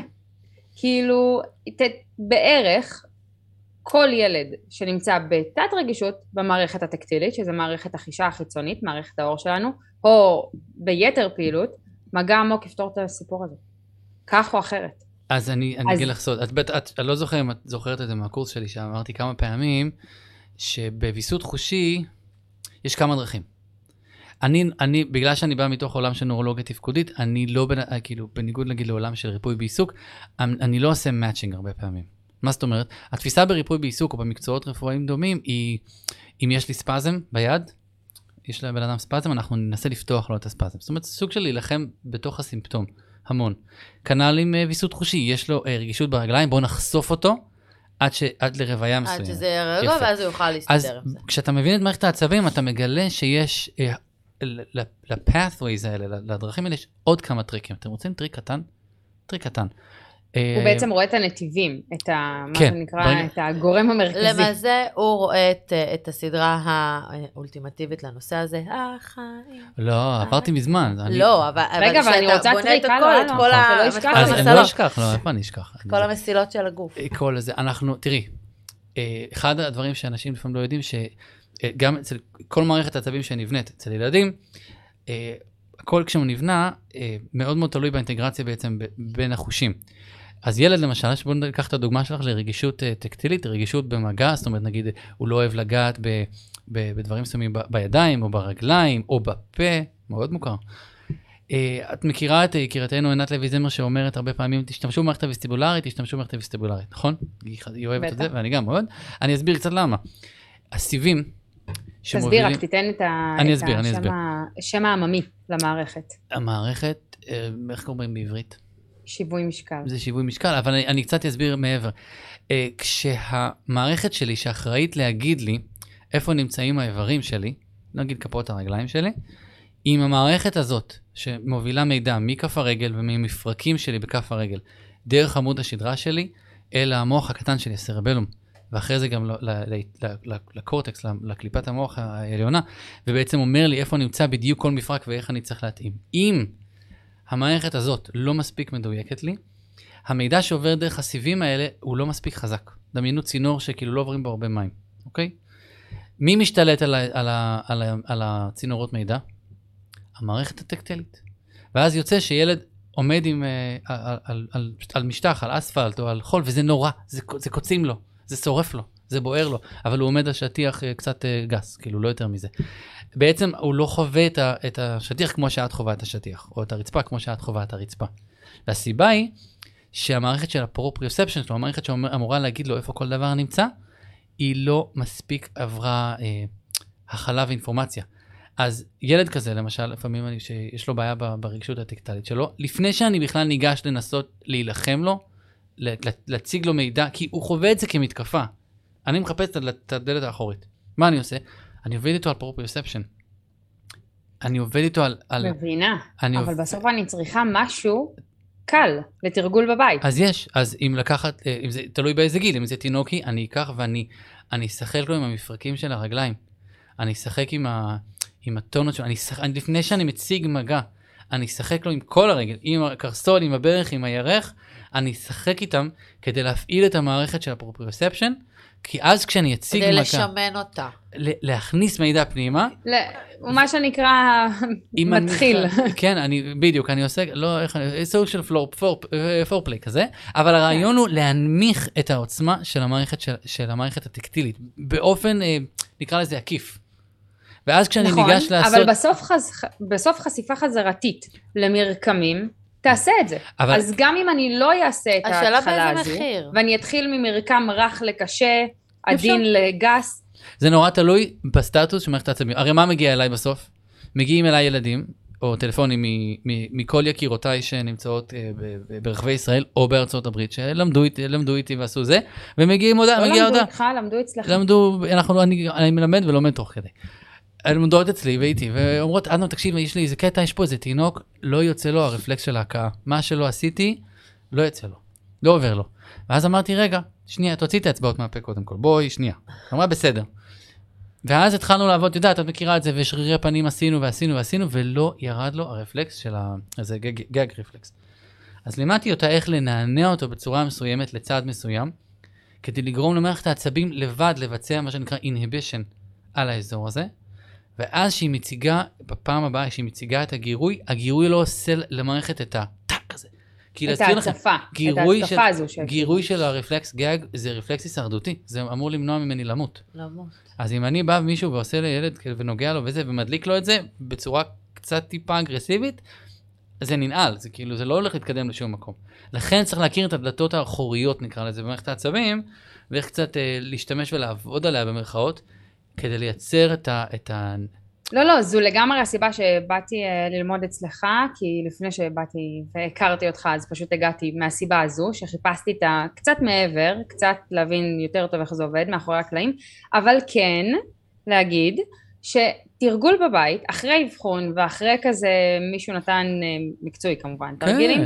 כאילו, ת, בערך כל ילד שנמצא בתת רגישות במערכת הטקטילית, שזה מערכת החישה החיצונית, מערכת העור שלנו, או ביתר פעילות, מגע עמוק יפתור את הסיפור הזה. כך או אחרת. אז אני, אני אז- אגיד לך סוד, את, בטח- אני לא זוכר אם את זוכרת את זה מהקורס שלי, שאמרתי כמה פעמים, שבוויסות חושי יש כמה דרכים. אני, אני, בגלל שאני בא מתוך עולם של נורולוגיה תפקודית, אני לא, אה, כאילו, בניגוד נגיד לעולם של ריפוי בעיסוק, אני, אני לא עושה מאצ'ינג הרבה פעמים. מה זאת אומרת? התפיסה בריפוי בעיסוק או במקצועות רפואיים דומים היא, אם יש לי ספזם ביד, יש לבן אדם ספזם, אנחנו ננסה לפתוח לו את הספזם. זאת אומרת, סוג של להילחם בתוך הסימפטום, המון. כנ"ל עם אה, ויסות חושי, יש לו אה, רגישות ברגליים, בואו נחשוף אותו עד, ש, עד לרוויה מסוימת. עד שזה יפה. ואז הוא יוכל אז להסתדר עם זה. כשאתה מבין את מערכת העצבים, אתה מגלה שיש, אה, ל-pathways האלה, לדרכים האלה, יש עוד כמה טריקים. אתם רוצים טריק קטן? טריק קטן. אה, הוא בעצם רואה את הנתיבים, את ה... מה כן, זה נקרא, ברגע- את הגורם המרכזי. למעשה, הוא רואה את, אה, את הסדרה האולטימטיבית לנושא הזה, החיים. לא, עברתי מזמן. אני- לא, אבל רגע, אבל אני רוצה טריק, את הכל, את הלו, כל ה- כל אז אני לא אשכח, לא, איפה אני אשכח? כל המסילות של הגוף. כל הזה, אנחנו, תראי, אה, אחד הדברים שאנשים לפעמים לא יודעים, שגם אצל כל מערכת העצבים שנבנית אצל ילדים, אה, הכל כשהוא נבנה, אה, מאוד מאוד תלוי באינטגרציה בעצם בין החושים. אז ילד למשל, בואו ניקח את הדוגמה שלך לרגישות אה, טקטילית, רגישות במגע, זאת אומרת נגיד הוא לא אוהב לגעת ב, ב, בדברים מסוימים ב- בידיים או ברגליים או בפה, מאוד מוכר. Uh, את מכירה את יקירתנו עינת לוי זמר שאומרת הרבה פעמים, תשתמשו במערכת הוויסטיבולרית, תשתמשו במערכת הוויסטיבולרית, נכון? היא, אוהבת את זה. ואני גם מאוד. אני אסביר קצת למה. הסיבים תסביר, שמובילים, רק תיתן את ה- אני את אסביר, אני השם אסביר. ה- השם העממי למערכת, המערכת, אה, איך קוראים בעברית? שיווי משקל. זה שיווי משקל, אבל אני, אני קצת אסביר מעבר. אה, כשהמערכת שלי שאחראית להגיד לי איפה נמצאים האיברים שלי, נגיד כפות הרגליים שלי, עם המערכת הזאת שמובילה מידע מכף הרגל וממפרקים שלי בכף הרגל, דרך עמוד השדרה שלי, אל המוח הקטן שלי, הסרבלום, ואחרי זה גם לקורטקס, לקליפת המוח העליונה, ובעצם אומר לי איפה נמצא בדיוק כל מפרק ואיך אני צריך להתאים. אם המערכת הזאת לא מספיק מדויקת לי, המידע שעובר דרך הסיבים האלה הוא לא מספיק חזק. דמיינו צינור שכאילו לא עוברים בו הרבה מים, אוקיי? מי משתלט על, ה, על, ה, על, ה, על הצינורות מידע? המערכת הטקטילית. ואז יוצא שילד עומד עם, אה, על, על, על, על משטח, על אספלט או על חול, וזה נורא, זה, זה קוצים לו, זה שורף לו, זה בוער לו, אבל הוא עומד על שטיח אה, קצת אה, גס, כאילו לא יותר מזה. בעצם הוא לא חווה את, ה, את השטיח כמו שאת חווה את השטיח, או את הרצפה כמו שאת חווה את הרצפה. והסיבה היא שהמערכת של הפרופריוספשן שלו, המערכת שאמורה להגיד לו איפה כל דבר נמצא, היא לא מספיק עברה אה, הכלה ואינפורמציה. אז ילד כזה, למשל, לפעמים אני, שיש לו בעיה ברגישות הטקטילית שלו, לפני שאני בכלל ניגש לנסות להילחם לו, להציג לו מידע, כי הוא חווה את זה כמתקפה. אני מחפש את הדלת- האחורית. מה אני עושה? אני עובד איתו על proprioception. אני עובד איתו על... על מבינה, אבל עובד- בסוף אני צריכה משהו קל לתרגול בבית. אז יש, אז אם לקחת, אה, אם זה תלוי באיזה גיל, אם זה תינוקי, אני אקח ואני אני אשחק לו עם המפרקים של הרגליים. אני אשחק עם, ה, עם הטונות שלו, אני אשחק, אני, לפני שאני מציג מגע, אני אשחק לו עם כל הרגל, עם הקרסול, עם הברך, עם הירך, אני אשחק איתם כדי להפעיל את המערכת של הפרופריוספשן, כי אז כשאני אציג כדי מגע, לשמן אותה. להכניס מידע פנימה, ל- הוא מה שנקרא אם אני- מתחיל. כן, אני, בדיוק, אני עושה, לא, איך אני, סוג של פלור, פור, פורפליי כזה, אבל הרעיון הוא להנמיך את העוצמה של המערכת, של, של המערכת הטקטילית, באופן, אה, נקרא לזה עקיף. ואז כשאני נכון, ניגש לעשות... אבל בסוף, חז... בסוף חשיפה חזרתית למרקמים, תעשה את זה. אבל- אז גם אם אני לא אעשה את השאלה ההתחלה באיזה הזו, מחיר. ואני אתחיל ממרקם רך לקשה, עדין לגס, זה נורא תלוי בסטטוס של מערכת העצבים. הרי מה מגיע אליי בסוף? מגיעים אליי ילדים, או טלפונים מ- מ- מכל יקירותיי שנמצאות אה, ברחבי ישראל או בארצות הברית, שלמדו איתי, למדו איתי ועשו זה, ומגיעים הודעה, לא מגיעה למדו הודעה. איתך, למדו אצלך. למדו, אנחנו, לא- אני, אני מלמד ולומד תוך כדי. הן לומדות אצלי ואיתי, ואומרות, אדנו, תקשיב, יש לי איזה קטע, יש פה איזה תינוק, לא יוצא לו הרפלקס של ההכאה. מה שלא עשיתי, לא יוצא לו. לא עובר לו. ואז אמרתי, רגע, שנייה, תוציא את האצבעות מהפה קודם כל, בואי, שנייה. אמרה, בסדר. ואז התחלנו לעבוד, יודעת, את מכירה את זה, ושרירי פנים עשינו ועשינו ועשינו, ולא ירד לו הרפלקס של ה... איזה גג, גג רפלקס. אז לימדתי אותה איך לנענע אותו בצורה מסוימת לצעד מסוים, כדי לגרום למערכת העצבים לבד לבצע מה שנקרא inhibition על האזור הזה, ואז שהיא מציגה, בפעם הבאה שהיא מציגה את הגירוי, הגירוי לא עושה למערכת את הטאק הזה. כי את ההצפה, את ההצפה של- הזו. ש- גירוי של הרפלקס גג זה רפלקס הישרדותי, זה אמור למנוע ממני למות. למות. אז אם אני בא מישהו ועושה לילד ונוגע לו וזה, ומדליק לו את זה בצורה קצת טיפה אגרסיבית, זה ננעל, זה כאילו, זה לא הולך להתקדם לשום מקום. לכן צריך להכיר את הדלתות האחוריות, נקרא לזה, במערכת העצבים, ואיך קצת אה, להשתמש ולעבוד עליה במרכאות, כדי לייצר את ה... את ה... לא, לא, זו לגמרי הסיבה שבאתי אה, ללמוד אצלך, כי לפני שבאתי והכרתי אותך, אז פשוט הגעתי מהסיבה הזו, שחיפשתי את ה... קצת מעבר, קצת להבין יותר טוב איך זה עובד מאחורי הקלעים, אבל כן להגיד שתרגול בבית, אחרי אבחון ואחרי כזה מישהו נתן אה, מקצועי כמובן, תרגילים,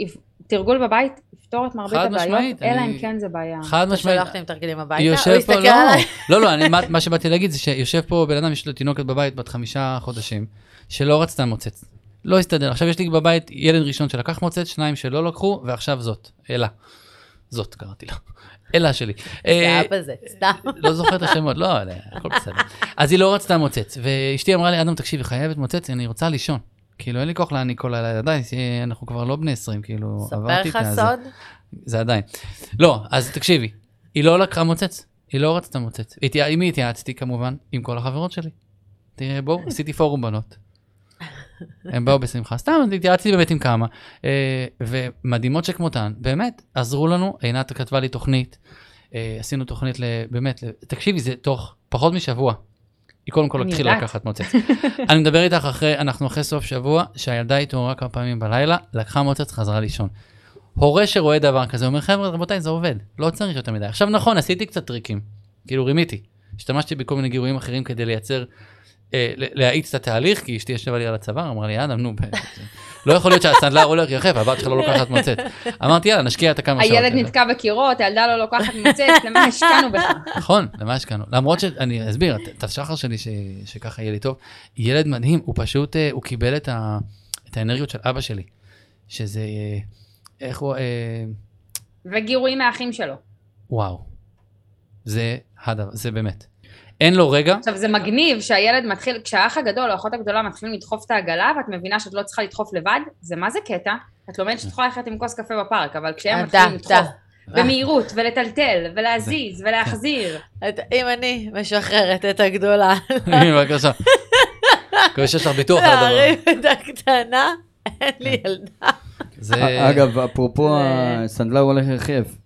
יפ- תרגול בבית יפתור את מרבית הבעיות, משמעית, אלא אני- אם כן זה בעיה. חד משמעית. עם תרגילים הביתה? הוא הסתכל לא, עליי. לא, לא, אני, מה, מה שבאתי להגיד זה שיושב פה בן אדם, יש לו תינוקת בבית בת חמישה חודשים, שלא רצתה מוצץ. לא הסתדר. עכשיו יש לי בבית ילד ראשון שלקח מוצץ, שניים שלא לקחו, ועכשיו זאת, אלה. זאת קראתי לה. אלה שלי. זה אה, אבא זה, סתם. לא זוכר את השמות, לא, לא, הכל בסדר. אז היא לא רצתה מוצץ, ואשתי אמרה לי, אדם, תקשיב, היא חייבת מוצץ, אני רוצה לישון. כאילו, אין לי כוח להעניק כל הלילה, די, אנחנו כבר לא בני 20, כאילו, ספר עברתי לך את הזה. סוד? זה עדיין. לא, אז תקשיבי, היא לא לקחה מוצץ, היא לא רצתה מוצץ. עם מי התייעצתי כמובן? עם כל החברות שלי. תראה, בואו, עשיתי פורום בנות. הם באו בשמחה, סתם התייעצתי באמת עם כמה, אה, ומדהימות שכמותן, באמת, עזרו לנו, עינת כתבה לי תוכנית, אה, עשינו תוכנית באמת, תקשיבי, זה תוך פחות משבוע. היא קודם כל התחילה. לקחת מוצץ. אני מדבר איתך אחרי, אנחנו אחרי סוף שבוע, שהילדה התעוררה כמה פעמים בלילה, לקחה מוצץ, חזרה לישון. הורה שרואה דבר כזה אומר, חבר'ה, רבותיי, זה עובד, לא צריך יותר מדי. עכשיו נכון, עשיתי קצת טריקים, כאילו רימיתי. השתמשתי בכל מיני גירויים אחרים כדי לייצר, אה, להאיץ את התהליך, כי אשתי ישבה לי על הצוואר, אמרה לי, אדם, נו, לא יכול להיות שהסנדלר הולך יחף, הבת שלך לא לוקחת מוצץ. אמרתי, יאללה, נשקיע את הכמה שעות. הילד האלה." נתקע בקירות, הילדה לא לוקחת מוצץ, למה השקענו בך? נכון, למה השקענו? למרות שאני אסביר, את- השחר שלי שככה יהיה לי טוב, ילד מדהים, הוא פשוט, אה, הוא קיבל את האנרגיות של אבא שלי, שזה, אה, איך הוא, אה, וגירויים מהאחים שלו. וואו, זה הדבר, זה באמת. אין לו רגע, עכשיו זה מגניב שהילד מתחיל, כשהאח הגדול או האחות הגדולה מתחילים לדחוף את העגלה ואת מבינה שאת לא צריכה לדחוף לבד, זה מה זה קטע? את לומדת שאת יכולה ללכת עם כוס קפה בפארק, אבל כשהם אתה, מתחילים לדחוף. במהירות ולטלטל ולהזיז ולהחזיר, אם אני משחררת את הגדולה, בבקשה. מקווה שיש לך ביטוח על הדבר. להרים את הקטנה, אין לי ילדה. זה, אגב, אפרופו הסנדלר הולך יחף.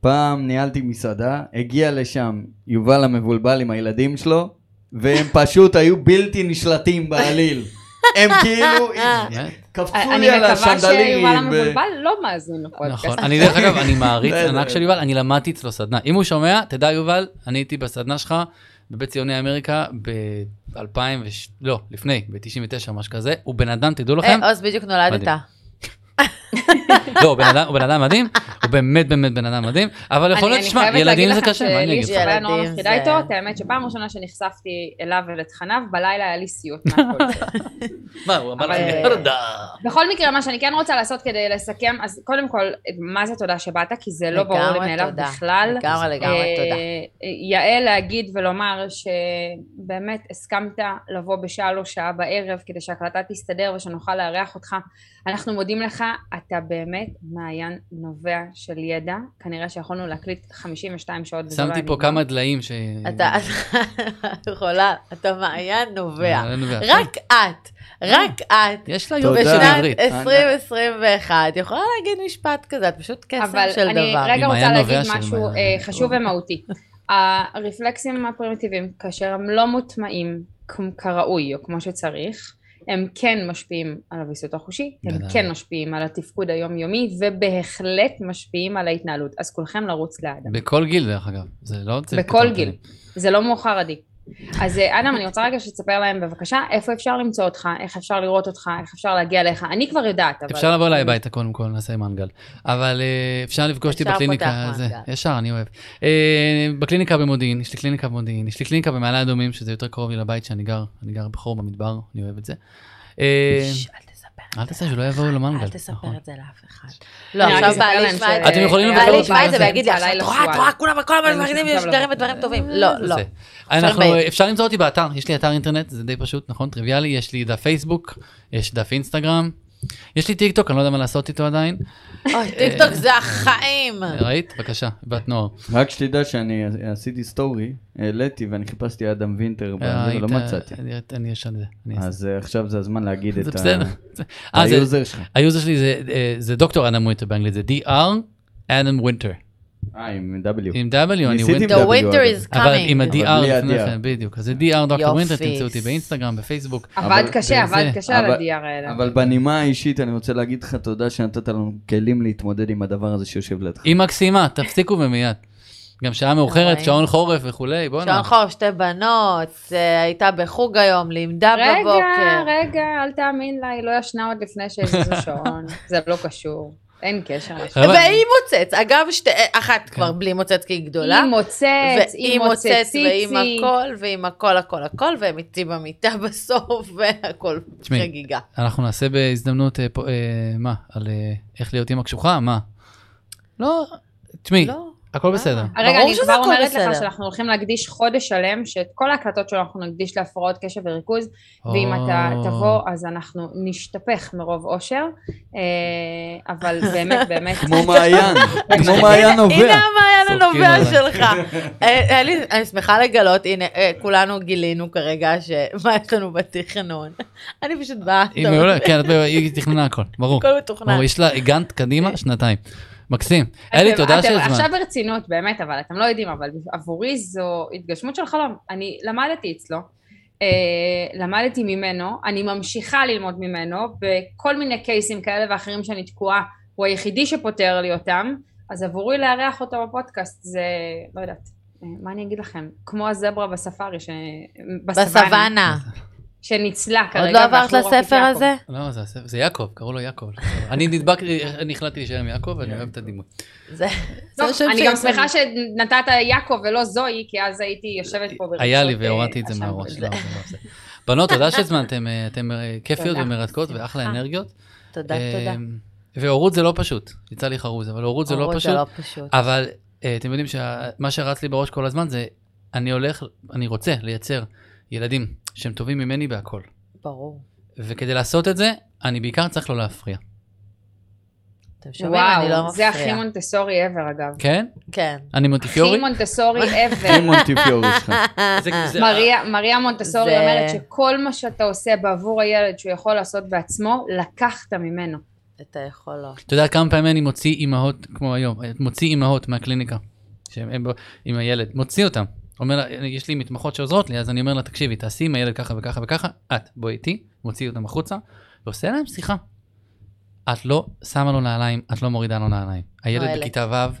פעם ניהלתי מסעדה, הגיע לשם יובל המבולבל עם הילדים שלו, והם פשוט היו בלתי נשלטים בעליל. הם כאילו באמת? קפצו אני לי על מקווה השנדלירים. שיובל ב- המבולבל לא מאזין לפודקאסט. נכון, אני דרך אגב, אני מעריץ. ענק של יובל, אני למדתי אצלו סדנה. אם הוא שומע, תדע יובל, אני הייתי בסדנה שלך בבית ציוני אמריקה ב-2000, לא, לפני, ב-99, משהו כזה. הוא בן אדם, תדעו לכם, אה, עוז, בדיוק נולדת. לא, הוא בן אדם- הוא בן אדם מדהים, הוא באמת באמת בן אדם מדהים, אבל יכול להיות, תשמע, ילדים זה קשה, מה אני שלי אגיד יש לך? חוויה נורא ילדים מפחידה זה- איתו, את האמת שפעם ראשונה שנחשפתי אליו ולתכניו, בלילה היה לי סיוט מהכל. מה, הוא אמר לך, ירדה. בכל מקרה, מה שאני כן רוצה לעשות כדי לסכם, אז קודם כל, מה זה תודה שבאת? כי זה לא ברור לי מאליו תודה. בכלל. לגמרי, לגמרי, אה, תודה. יעל להגיד ולומר שבאמת הסכמת לבוא בשעה לא שעה בערב כדי שההקלטה תסתדר ושנוכל לארח אותך. אנחנו מודים לך, אתה באמת מעיין נובע של ידע, כנראה שיכולנו להקליט 52 שעות לא שמתי פה. כמה דליים ש... אתה את יכולה, אתה מעיין נובע. נובע. רק את, רק את. יש לה בשנת עברית. 2021 יכולה להגיד משפט כזה, את פשוט קסם אבל של אני דבר. רגע עם רוצה מעיין להגיד משהו. אה, חשוב ומהותי. הרפלקסים הפרימיטיביים, כאשר הם לא מוטמעים כראוי או כמו שצריך, הם כן משפיעים על הוויסות החושי, הם בוודאי. כן משפיעים על התפקוד היומיומי ובהחלט משפיעים על ההתנהלות. אז כולכם לרוץ לאדם. בכל גיל דרך אגב, זה לא... בכל גיל. זה לא מאוחר עדי. אז אה, אדם, אני רוצה רגע שתספר להם בבקשה איפה אפשר למצוא אותך, איך אפשר לראות אותך, איך אפשר להגיע אליך. אני כבר יודעת, אבל... אפשר לבוא אליי הביתה קודם כל, נעשה מנגל. אבל אה, אפשר לפגוש אותי בקליניקה, זה. ישר, אני אוהב. אה, בקליניקה במודיעין, יש לי קליניקה במודיעין, יש לי קליניקה במעלה אדומים, שזה יותר קרוב לי לבית שאני גר, אני גר בחור במדבר, אני אוהב את זה. אה, אל תעשה שלא יבואו למנגל. אל תספר נכון. את זה לאף אחד. לא, עכשיו בעלי ישמע את זה. אתם יכולים לי אותי בעלי ישמע את זה ויגיד לי, את רואה, את. רואה, כולם, כל עכשיו שגרים לבוא. בדברים טובים. לא, לא. אנחנו, בית. אפשר למצוא אותי באתר, יש לי אתר אינטרנט, זה די פשוט, נכון? טריוויאלי, יש לי דף פייסבוק, יש דף אינסטגרם, יש לי טיק טוק, אני לא יודע מה לעשות איתו עדיין. אוי, טיקטוק זה החיים. ראית? בבקשה, בת נוער. רק שתדע שאני עשיתי סטורי, העליתי ואני חיפשתי אדם וינטר, אה, ולא מצאתי. אני- על זה. אז אה, עכשיו זה הזמן להגיד את אה, היוזר שלך. היוזר שלי זה, דוקטור אדם ווינטר באנגלית, זה DR אדם ווינטר. אה, עם W. עם W, אני ניסיתי ווינטר. The winter is אבל עם coming. אבל ה-DR בלי לפני ה-DR. כן, בדיוק. אז זה DR דוקטור ווינטר, יופי. תמצאו אותי באינסטגרם, בפייסבוק. עבד קשה, עבד קשה על ה-DR האלה. אבל בנימה האישית אני רוצה להגיד לך תודה שנתת לנו כלים להתמודד עם הדבר הזה שיושב לידך. היא מקסימה, תפסיקו ומיד. גם שעה מאוחרת? שעון חורף וכולי, בוא'נה. שעון חור, שתי בנות, אה, הייתה בחוג היום, לימדה רגע, בבוקר. רגע, אל תאמין לה, היא לא ישנה עוד לפני שהזיזו שעון. זה לא קשור. אין קשר. והיא מוצץ, אגב, שתי, אחת כבר בלי מוצץ כי היא גדולה. היא מוצץ, היא מוצץ ועם. הכל, ועם הכל, הכל, הכל, והם איתי במיטה בסוף, והכל חגיגה. אנחנו נעשה בהזדמנות, אה, פה- אה, מה, על אה, איך להיות אימא קשוחה? מה? לא, תשמעי, לא. הכל בסדר. רגע, ברור אני כבר אומרת בסדר. לך שאנחנו הולכים להקדיש חודש שלם, שאת כל ההקלטות שלו אנחנו נקדיש להפרעות קשב וריכוז, ואם אתה או. תבוא, אז אנחנו נשתפך מרוב אושר, אה, אבל באמת, באמת, כמו מעיין, כמו מעיין הנה נובע. המעיין צוחקים הנובע. שלך. אה, אני שמחה לגלות, הנה, אה, כולנו גילינו כרגע שמה יש לנו בתכנון. אני פשוט באה, היא מעולה, כן, היא תכננה הכל, ברור. הכל מתוכנן. יש לה, הגנת קדימה שנתיים. מקסים. אלי, תודה שהזמנת. עכשיו ברצינות, באמת, אבל אתם לא יודעים, אבל עבורי זו התגשמות של חלום. אני למדתי אצלו, אה, למדתי ממנו, אני ממשיכה ללמוד ממנו, בכל מיני קייסים כאלה ואחרים שאני תקועה, הוא היחידי שפותר לי אותם, אז עבורי לארח אותו בפודקאסט זה, לא יודעת, אה, מה אני אגיד לכם? כמו הזברה בספארי, ש... בסוואנה. שניצלה כרגע. עוד לא עברת לספר. הזה? לא, זה הספר- זה יעקב, קראו לו יעקב. אני נדבק, אני החלטתי להישאר עם יעקב, ואני אוהב את הדימוי. אני גם. שמחה שנתת יעקב ולא זוהי, כי אז הייתי יושבת פה ברגשות... היה לי אה, והורדתי את זה אשם. מהראש. לא, לא. בנות, תודה שהזמנתם, אה, אתם אה, כיפיות. ומרתקות ואחלה. אנרגיות. תודה, אה, תודה. והורות זה לא פשוט, יצא לי חרוז, אבל הורות זה לא פשוט. לא פשוט. אבל אה, אתם יודעים שמה שרץ לי בראש כל הזמן זה, אני הולך, אני רוצה לייצר ילדים שהם טובים ממני בהכל. ברור. וכדי לעשות את זה, אני בעיקר צריך לא להפריע. אתם שומעים? אני לא וואו, מפריע. זה הכי מונטסורי ever אגב. כן? כן. אני מונטיפיורי? הכי מונטסורי הכי ever. מונטיפיורי שלך. מריה, מונטסורי אומרת שכל מה שאתה עושה בעבור הילד שהוא יכול לעשות בעצמו, לקחת ממנו. את היכולות. אתה יודע כמה פעמים אני מוציא אימהות, כמו היום, מוציא אימהות מהקליניקה, עם הילד, מוציא אותם. אומר לה, יש לי מתמחות שעוזרות לי, אז אני אומר לה, תקשיבי, תעשי עם הילד ככה וככה וככה, את, בואי איתי, מוציא אותם החוצה, ועושה להם שיחה. את לא שמה לו נעליים, את לא מורידה לו נעליים. הילד. בכיתה ו',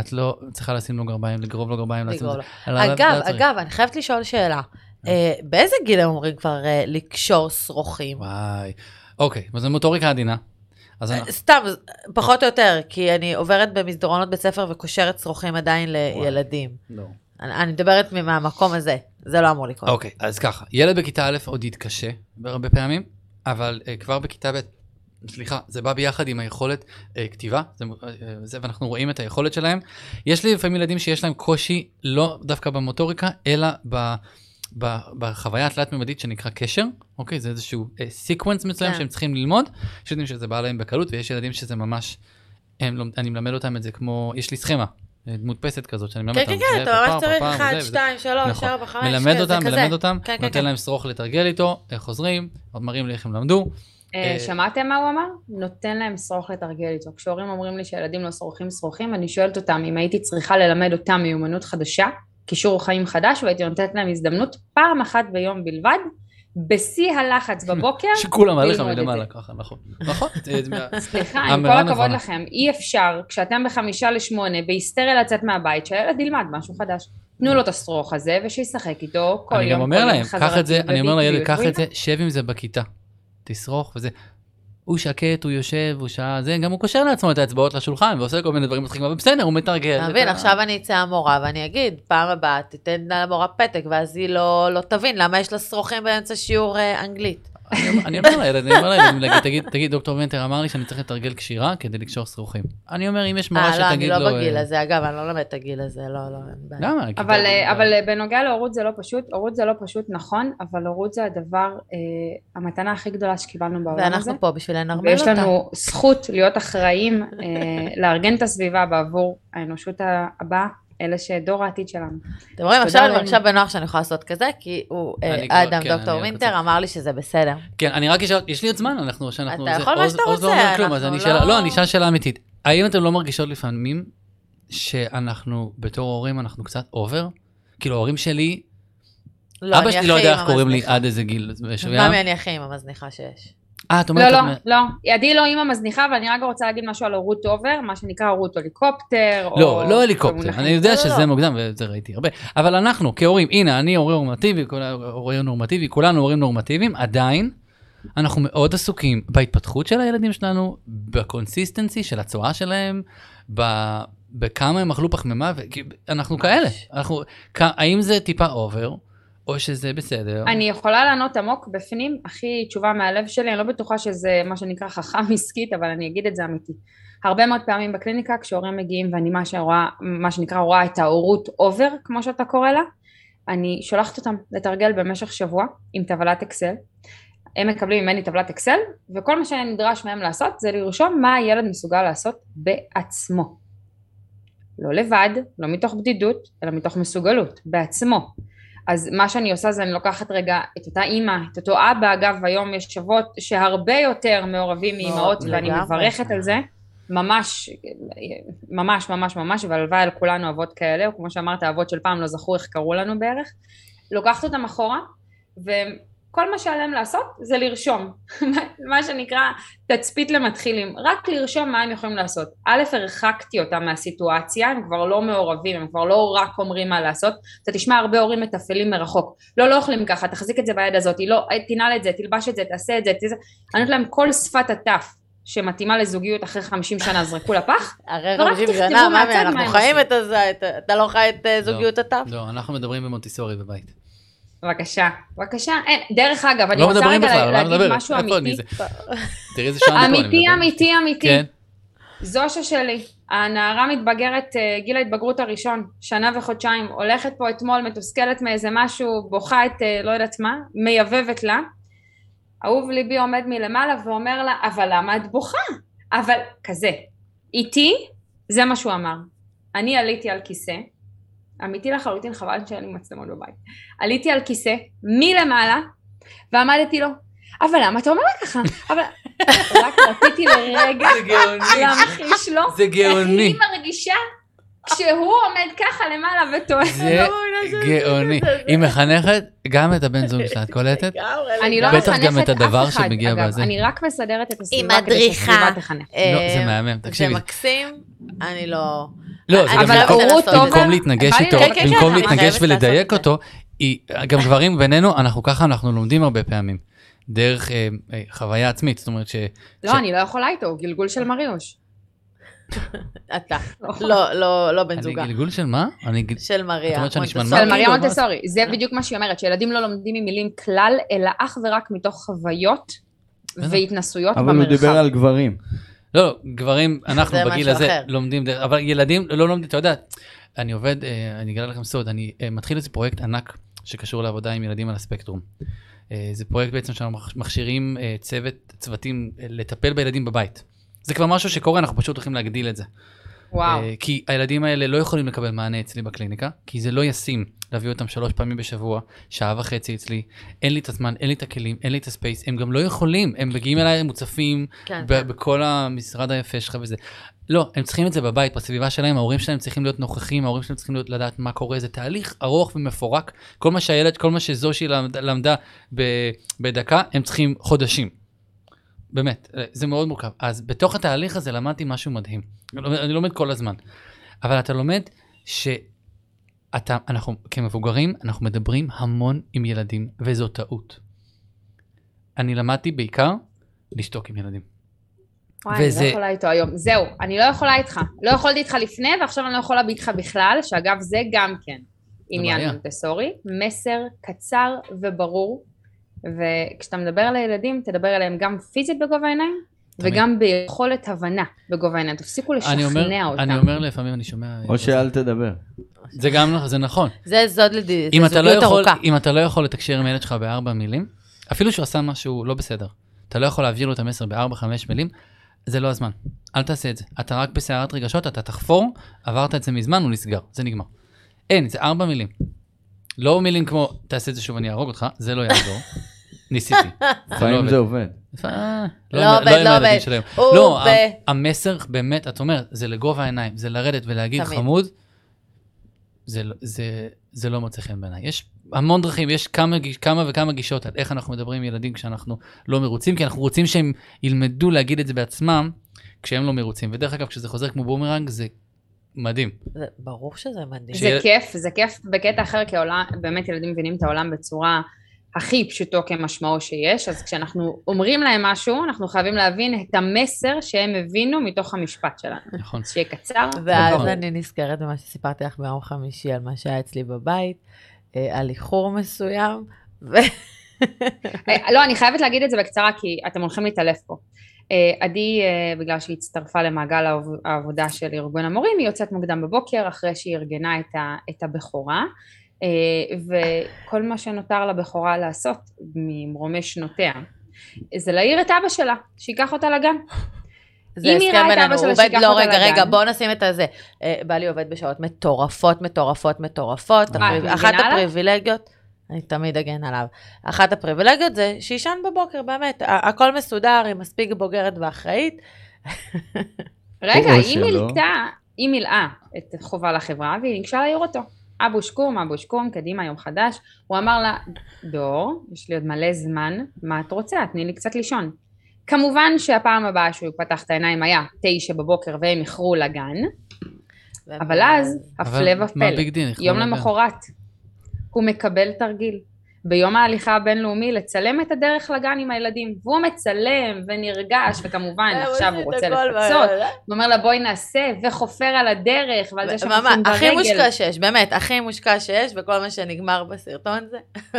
את לא צריכה לשים לו גרביים, לגרוב לו גרביים, את לו. לא- לא- אגב, לא. אגב, אני חייבת לשאול שאלה. אה, באיזה גיל הם אומרים כבר אה, לקשור שרוכים? וואי. אוקיי, אז זה מוטוריקה עדינה. אז אנחנו- אה, סתם, פחות או יותר, כי אני עוברת במסדרונות בית ספר וקושרת שרוכים עדיין לילדים. לא. אני אני מדברת מהמקום הזה, זה לא אמור לקרות. אוקיי, אז ככה, ילד בכיתה א' עוד יתקשה הרבה פעמים, אבל uh, כבר בכיתה ב', סליחה, זה בא ביחד עם היכולת uh, כתיבה, זה, uh, זה, ואנחנו רואים את היכולת שלהם. יש לי לפעמים ילדים שיש להם קושי לא דווקא במוטוריקה, אלא ב, בחוויה התלת-ממדית שנקרא קשר, אוקיי? זה איזשהו sequence מסוים כן. שהם צריכים ללמוד, יש ילדים שזה בא להם בקלות, ויש ילדים שזה ממש, הם, אני מלמד אותם את זה כמו, יש לי סכמה. מודפסת כזאת שאני מלמד כן, אותם. כן, כן, זה אתה ממש צריך פרפר, 1, וזה, וזה. 2, 3, נכון. 4, 5, מלמד אותם, מלמד אותם, כן, כן, נותן כן. להם שרוך לתרגל איתו, איך חוזרים, עוד מראים לי איך הם למדו. אה, אה, שמעתם מה הוא אמר? נותן להם שרוך לתרגל איתו. כשהורים אומרים לי שילדים לא שרוכים שרוכים, אני שואלת אותם אם הייתי צריכה ללמד אותם מיומנות חדשה, כישור חיים חדש, והייתי נותנת להם הזדמנות פעם אחת ביום בלבד, בשיא הלחץ בבוקר. שכולם עליך את מלמעלה. ככה, נכון. נכון. סליחה, עם כל הכבוד נכונה. לכם, אי אפשר, כשאתם בחמישה לשמונה, בהיסטריה לצאת מהבית, שהילד ילמד משהו חדש. תנו לו את השרוך הזה, ושישחק איתו כל יום. אני גם אומר להם, קח את זה, אני אומר לילד, קח את זה, שב עם זה בכיתה. תשרוך וזה. הוא שקט, הוא יושב, הוא שעה, זה, גם הוא קושר לעצמו את האצבעות לשולחן ועושה כל מיני דברים מצחיקים, אבל בסדר, הוא מתרגל. אתה מבין, עכשיו אני אצא המורה ואני אגיד, פעם הבאה תיתן למורה פתק, ואז היא לא לא תבין למה יש לה שרוכים באמצע שיעור אה, אנגלית. אני אומר- לילד, אני אומר לילד, תגיד, תגיד, דוקטור וינטר אמר לי שאני צריך לתרגל קשירה כדי לקשור שרוכים. אני אומר, אם יש מורה אה, לא, אני שתגיד לא לו... בגיל אה, הזה, אגב, אני לא לומדת את הגיל הזה, לא, לא, אין בעיה. למה? אבל, אה, אבל אה, בנוגע להורות זה לא פשוט, הורות זה לא פשוט נכון, אבל הורות זה הדבר, המתנה הכי גדולה שקיבלנו בעולם הזה. ואנחנו פה בשביל לנרמל ויש אותה. לנו זכות להיות אחראים, לארגן את הסביבה בעבור האנושות הבאה, אלה שדור העתיד שלנו. אתם רואים, עכשיו אני. מרגישה בנוח שאני יכולה לעשות כזה, כי הוא, אה, האדם, כן, דוקטור וינטר. אמר לי שזה בסדר. כן, אני רק אשאל, יש לי עוד זמן, אנחנו, שאנחנו... אתה יכול מה שאתה לא רוצה, אנחנו אני שאלה, לא- לא, אני אשאל שאלה אמיתית. האם אתם לא מרגישות לפעמים שאנחנו, בתור הורים, אנחנו קצת over? כאילו, ההורים שלי, לא, אבא אני שלי לא יודע איך קוראים לי. עד איזה גיל מסוים. ממי אני הכי עם המזניחה שיש. אה, את לא, אומרת... לא, את- לא, עדי לא אימא מזניחה, אבל אני רק רוצה להגיד משהו על הורות over, מה שנקרא הורות הליקופטר, או... לא, לא הליקופטר, במונחים- אני יודע לא, לא, שזה לא. מוקדם, וזה ראיתי הרבה, אבל אנחנו כהורים, הנה, אני הורה נורמטיבי, כל ההורה נורמטיבי, כולנו הורים נורמטיביים, עדיין, אנחנו מאוד עסוקים בהתפתחות של הילדים שלנו, ב consistency של הצורה שלהם, ב- בכמה הם אכלו פחמימה, אנחנו כאלה, אנחנו, האם זה טיפה over, או שזה בסדר? אני יכולה לענות עמוק בפנים, הכי תשובה מהלב שלי, אני לא בטוחה שזה מה שנקרא חכם עסקית, אבל אני אגיד את זה אמיתי. הרבה מאוד פעמים בקליניקה, כשהורים מגיעים ואני מה, שרואה, מה שנקרא רואה את ההורות אובר, כמו שאתה קורא לה, אני שולחת אותם לתרגל במשך שבוע עם טבלת אקסל. הם מקבלים ממני טבלת אקסל, וכל מה שנדרש מהם לעשות זה לרשום מה הילד מסוגל לעשות בעצמו. לא לבד, לא מתוך בדידות, אלא מתוך מסוגלות, בעצמו. אז מה שאני עושה זה אני לוקחת רגע את אותה אימא, את אותו אבא, אגב היום יש אבות שהרבה יותר מעורבים מאימהות ואני. מברכת על זה, ממש, ממש ממש ממש, והלוואי על כולנו אבות כאלה, או כמו שאמרת האבות של פעם לא זכו איך קראו לנו בערך, לוקחת אותם אחורה, וכל מה שעליהם לעשות זה לרשום, מה שנקרא תצפית למתחילים, רק לרשום מה הם יכולים לעשות. א', הרחקתי אותם מהסיטואציה, הם כבר לא מעורבים, הם כבר לא רק אומרים מה לעשות, אתה תשמע הרבה הורים מתפעלים מרחוק, לא, לא אוכלים ככה, תחזיק את זה ביד הזאת, לא, תנעל את זה, תלבש את זה, תעשה את זה, תעשה... אני נותנת להם כל שפת הטף שמתאימה לזוגיות אחרי 50 שנה, זרקו לפח, הרי ורק 50 תכתבו שנה, מה אנחנו חיים. את הזה, את- אתה לא חי את אה, זוגיות הטף? לא, אנחנו מדברים במונטיסורי בבית. בבקשה, בבקשה, אין, דרך אגב, אני לא רוצה רגע לא להגיד. משהו אמיתי? תראי איזה שעה אני פה, אמיתי. אמיתי, אמיתי, כן, זושה שלי, הנערה מתבגרת אה, גיל ההתבגרות הראשון, שנה וחודשיים, הולכת פה אתמול מתוסכלת מאיזה משהו, בוכה את אה, לא יודעת מה, מייבבת לה. אהוב ליבי עומד מלמעלה ואומר לה, אבל למה את בוכה? אבל כזה, איתי, זה מה שהוא אמר. אני עליתי על כיסא, אמיתי לחלוטין, חבל שאין לי מצלמות בבית. עליתי על כיסא, מלמעלה, ועמדתי לו, אבל למה אתה אומר לה ככה? אבל... רק רציתי לרגע. להמחיש לו זה איך גאוני. היא מרגישה כשהוא עומד ככה למעלה וטוען. זה לא גאוני. היא מחנכת גם את הבן זוג שלה, את קולטת? אני לא לגמרי. בטח גם את מחנכת הדבר אף אחד, שמגיע אגב, בזה. אני רק מסדרת את הסביבה כדי מדריכה. שהסביבה תחנך. לא, זה אה, מהמם, תקשיבי. זה מקסים, אני לא... לא, זה אני גם אבל במקום- להתנגש איתו, במקום אני להתנגש ולדייק. אותו, גם גברים בינינו, אנחנו ככה, אנחנו לומדים הרבה פעמים. דרך אה, אה, חוויה עצמית, זאת אומרת ש... לא, אני לא יכולה איתו, גלגול של מריוש. אתה. לא, לא, לא בן אני זוגה. גלגול של מה? אני גל- של מריה. את אומרת שאני מונטסורי. שמנמן? של מריה? מונטסורי. זה בדיוק מה שהיא אומרת, שילדים לא לומדים ממילים כלל, אלא אך ורק מתוך חוויות. והתנסויות אבל הוא דיבר במרחב. על גברים. לא, גברים, אנחנו בגיל הזה אחר. לומדים, דרך- אבל ילדים לא לומדים, אתה יודע, אני עובד, אה, אני אגלה לכם סוד, אני אה, מתחיל איזה פרויקט ענק שקשור לעבודה עם ילדים על הספקטרום. אה, זה פרויקט בעצם שאנחנו מכשי- מכשירים צוות, צוותים לטפל בילדים בבית. זה כבר משהו שקורה, אנחנו פשוט הולכים להגדיל את זה. וואו. אה, כי הילדים האלה לא יכולים לקבל מענה אצלי בקליניקה, כי זה לא ישים להביא אותם שלוש פעמים בשבוע, שעה וחצי אצלי, אין לי את הזמן, אין לי את הכלים, אין לי את הספייס, הם גם לא יכולים, הם מגיעים אליי מוצפים כן, ב- כן. בכל המשרד היפה שלך וזה. לא, הם צריכים את זה בבית, בסביבה שלהם, ההורים שלהם צריכים להיות נוכחים, ההורים שלהם צריכים להיות, לדעת מה קורה, זה תהליך ארוך ומפורק. כל מה שהילד, כל מה שזושי למד, למדה ב, בדקה, הם צריכים חודשים. באמת, זה מאוד מורכב. אז בתוך התהליך הזה למדתי משהו מדהים. אני לומד- אני לומד כל הזמן. אבל אתה לומד שאתה, אנחנו כמבוגרים, אנחנו מדברים המון עם ילדים, וזו טעות. אני למדתי בעיקר לשתוק עם ילדים. וואי, אני וזה- לא יכולה איתו היום. זהו, אני לא יכולה איתך. לא יכולתי איתך לפני, ועכשיו אני לא יכולה איתך בכלל, שאגב, זה גם כן עניין. מונטסורי. מסר קצר וברור, וכשאתה מדבר על הילדים, תדבר אליהם גם פיזית בגובה העיניים, תמיד. וגם ביכולת הבנה בגובה העיניים. תפסיקו אני אומר, לשכנע אותם. אני אומר לפעמים, אני שומע... או שאל תדבר. זה גם, נכון, זה נכון. זה זוד לד- אם זה אתה, לא זוגיות יכול, ארוכה. אם אתה לא יכול לתקשר עם הילד שלך בארבע מילים, אפילו שהוא עשה משהו לא בסדר, אתה לא יכול להעביר לו את המסר בארבע, חמש מילים, זה לא הזמן. אל תעשה את זה. אתה רק בסערת רגשות, אתה תחפור, עברת את זה מזמן, הוא נסגר, זה נגמר. אין, זה ארבע מילים. לא מילים כמו, תעשה את זה שוב, אני אהרוג אותך, זה לא יעזור. ניסיתי. לפעמים זה עובד. אה, לא עובד, לא הילדים עובד. לא, ב- ה- המסר באמת, את אומרת, זה לגובה העיניים, זה לרדת ולהגיד. חמוד, זה לא- זה- זה לא מוצא חן בעיניי. יש המון דרכים, יש כמה וכמה גישות על איך אנחנו מדברים עם ילדים כשאנחנו לא מרוצים, כי אנחנו רוצים שהם ילמדו להגיד את זה בעצמם כשהם לא מרוצים. ודרך אגב, כשזה חוזר כמו בומרנג, זה מדהים. זה- ברור שזה מדהים. זה כיף, זה כיף בקטע אחר, כי העולם, באמת ילדים מבינים את העולם בצורה הכי פשוטו כמשמעו שיש, אז כשאנחנו אומרים להם משהו, אנחנו חייבים להבין את המסר שהם הבינו מתוך המשפט שלנו. נכון. שיהיה קצר. ואז נכון. אני נזכרת במה שסיפרתי לך ביום חמישי, על מה שהיה אצלי בבית, אה, על איחור מסוים, ו... אה, לא, אני חייבת להגיד את זה בקצרה, כי אתם הולכים להתעלף פה. אה, עדי, בגלל שהיא הצטרפה למעגל העב- העבודה של ארגון המורים, היא יוצאת מוקדם בבוקר, אחרי שהיא ארגנה את, ה, את הבכורה, וכל מה שנותר לבכורה לעשות ממרומי שנותיה, זה להעיר את אבא שלה, שייקח אותה לגן. זה הסכם בינינו, הוא שלה עובד, לא, רגע, רגע, לגן. בוא נשים את הזה. אה, בעלי עובד בשעות מטורפות, מטורפות, מטורפות. אחת? הפריבילגיות, אני תמיד אגן עליו. אחת הפריבילגיות זה שישן בבוקר, באמת. הכל מסודר, היא מספיק בוגרת ואחראית. רגע, היא מילאה את חובה לחברה, והיא ניגשה להעיר אותו. אבוש קום, אבוש קום, קדימה, יום חדש. הוא אמר לה, דור, יש לי עוד מלא זמן, מה את רוצה? תני לי קצת לישון. כמובן שהפעם הבאה שהוא פתח את העיניים היה תשע בבוקר והם איחרו לגן, אבל אז, הפלא ופלא? יום למחרת, הוא מקבל תרגיל. ביום ההליכה הבינלאומי לצלם את הדרך לגן עם הילדים. והוא מצלם ונרגש, וכמובן הם עכשיו עושים הוא רוצה לפצות. הוא אומר לה בואי נעשה, וחופר על הדרך, ועל זה ממש, שמחים ברגל. הכי מושקע שיש, באמת, הכי מושקע שיש, וכל מה שנגמר בסרטון זה.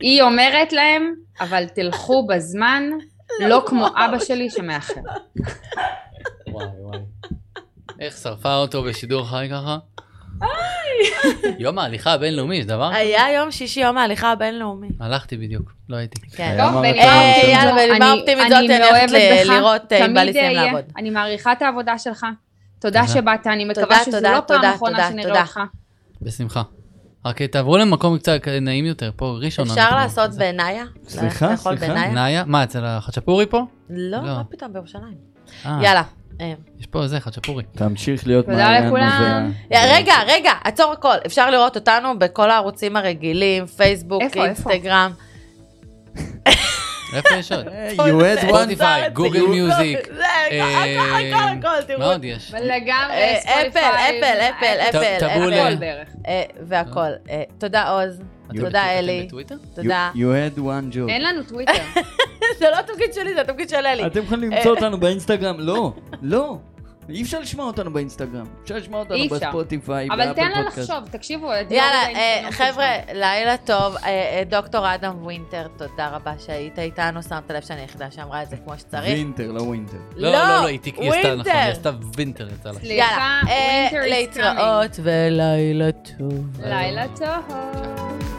היא אומרת להם, אבל תלכו בזמן, לא כמו אבא שלי שמאחר. וואי וואי. איך שרפה אותו בשידור חי ככה? יום ההליכה הבינלאומי, זה דבר? היה יום שישי יום ההליכה הבינלאומי. הלכתי בדיוק, לא הייתי. כן. אה. יאללה, בנימה אופטימית זאת, אני הולכת לראות אה, אם בא לי לסיים אהיה. לעבוד. אני מעריכה את העבודה שלך. תודה. שבאת, אני מקווה שזו לא פעם אחרונה שנראה. אותך. בשמחה. רק תעברו למקום קצת נעים יותר, פה ראשון. אפשר לעשות זה- בנאיה? סליחה, סליחה? מה, אצל החצ'פורי פה? לא, לא. מה פתאום בירושלים. אה, יאללה, אה, יש פה איזה חצ'פורי. תמשיך להיות תודה מעיין לכולם. רגע, רגע, עצור הכל. אפשר לראות אותנו בכל הערוצים הרגילים, פייסבוק? אינסטגרם. איפה יש עוד? You had one... גוגל מיוזיק. זה, הכל, הכל, הכל, מה תראו. עוד יש? לגמרי, אה, אפל, ספוטיפיי. אפל, אפל, אפל, טבולה. הכל אפל. אה, והכל. אה, תודה עוז, תודה אלי? תודה. You had one job. אין לנו טוויטר. זה לא התפקיד שלי, זה התפקיד של אלי. אתם יכולים למצוא אותנו באינסטגרם. לא, לא. אי אפשר לשמוע אותנו באינסטגרם. אפשר לשמוע אותנו. בספוטיפיי, אבל תן לה. לחשוב, תקשיבו. יאללה, אה, חבר'ה. לילה טוב. אה, אה, דוקטור אדם ווינטר, תודה רבה שהיית איתנו. שמת לב שאני היחידה שאמרה את זה כמו שצריך. וינטר, לא ווינטר. לא, לא, לא, היא תיקי, היא עשתה נכון, היא. עשתה וינטר יצא לה. סליחה, יאללה, אה, להתראות ולילה טוב. לילה טוב.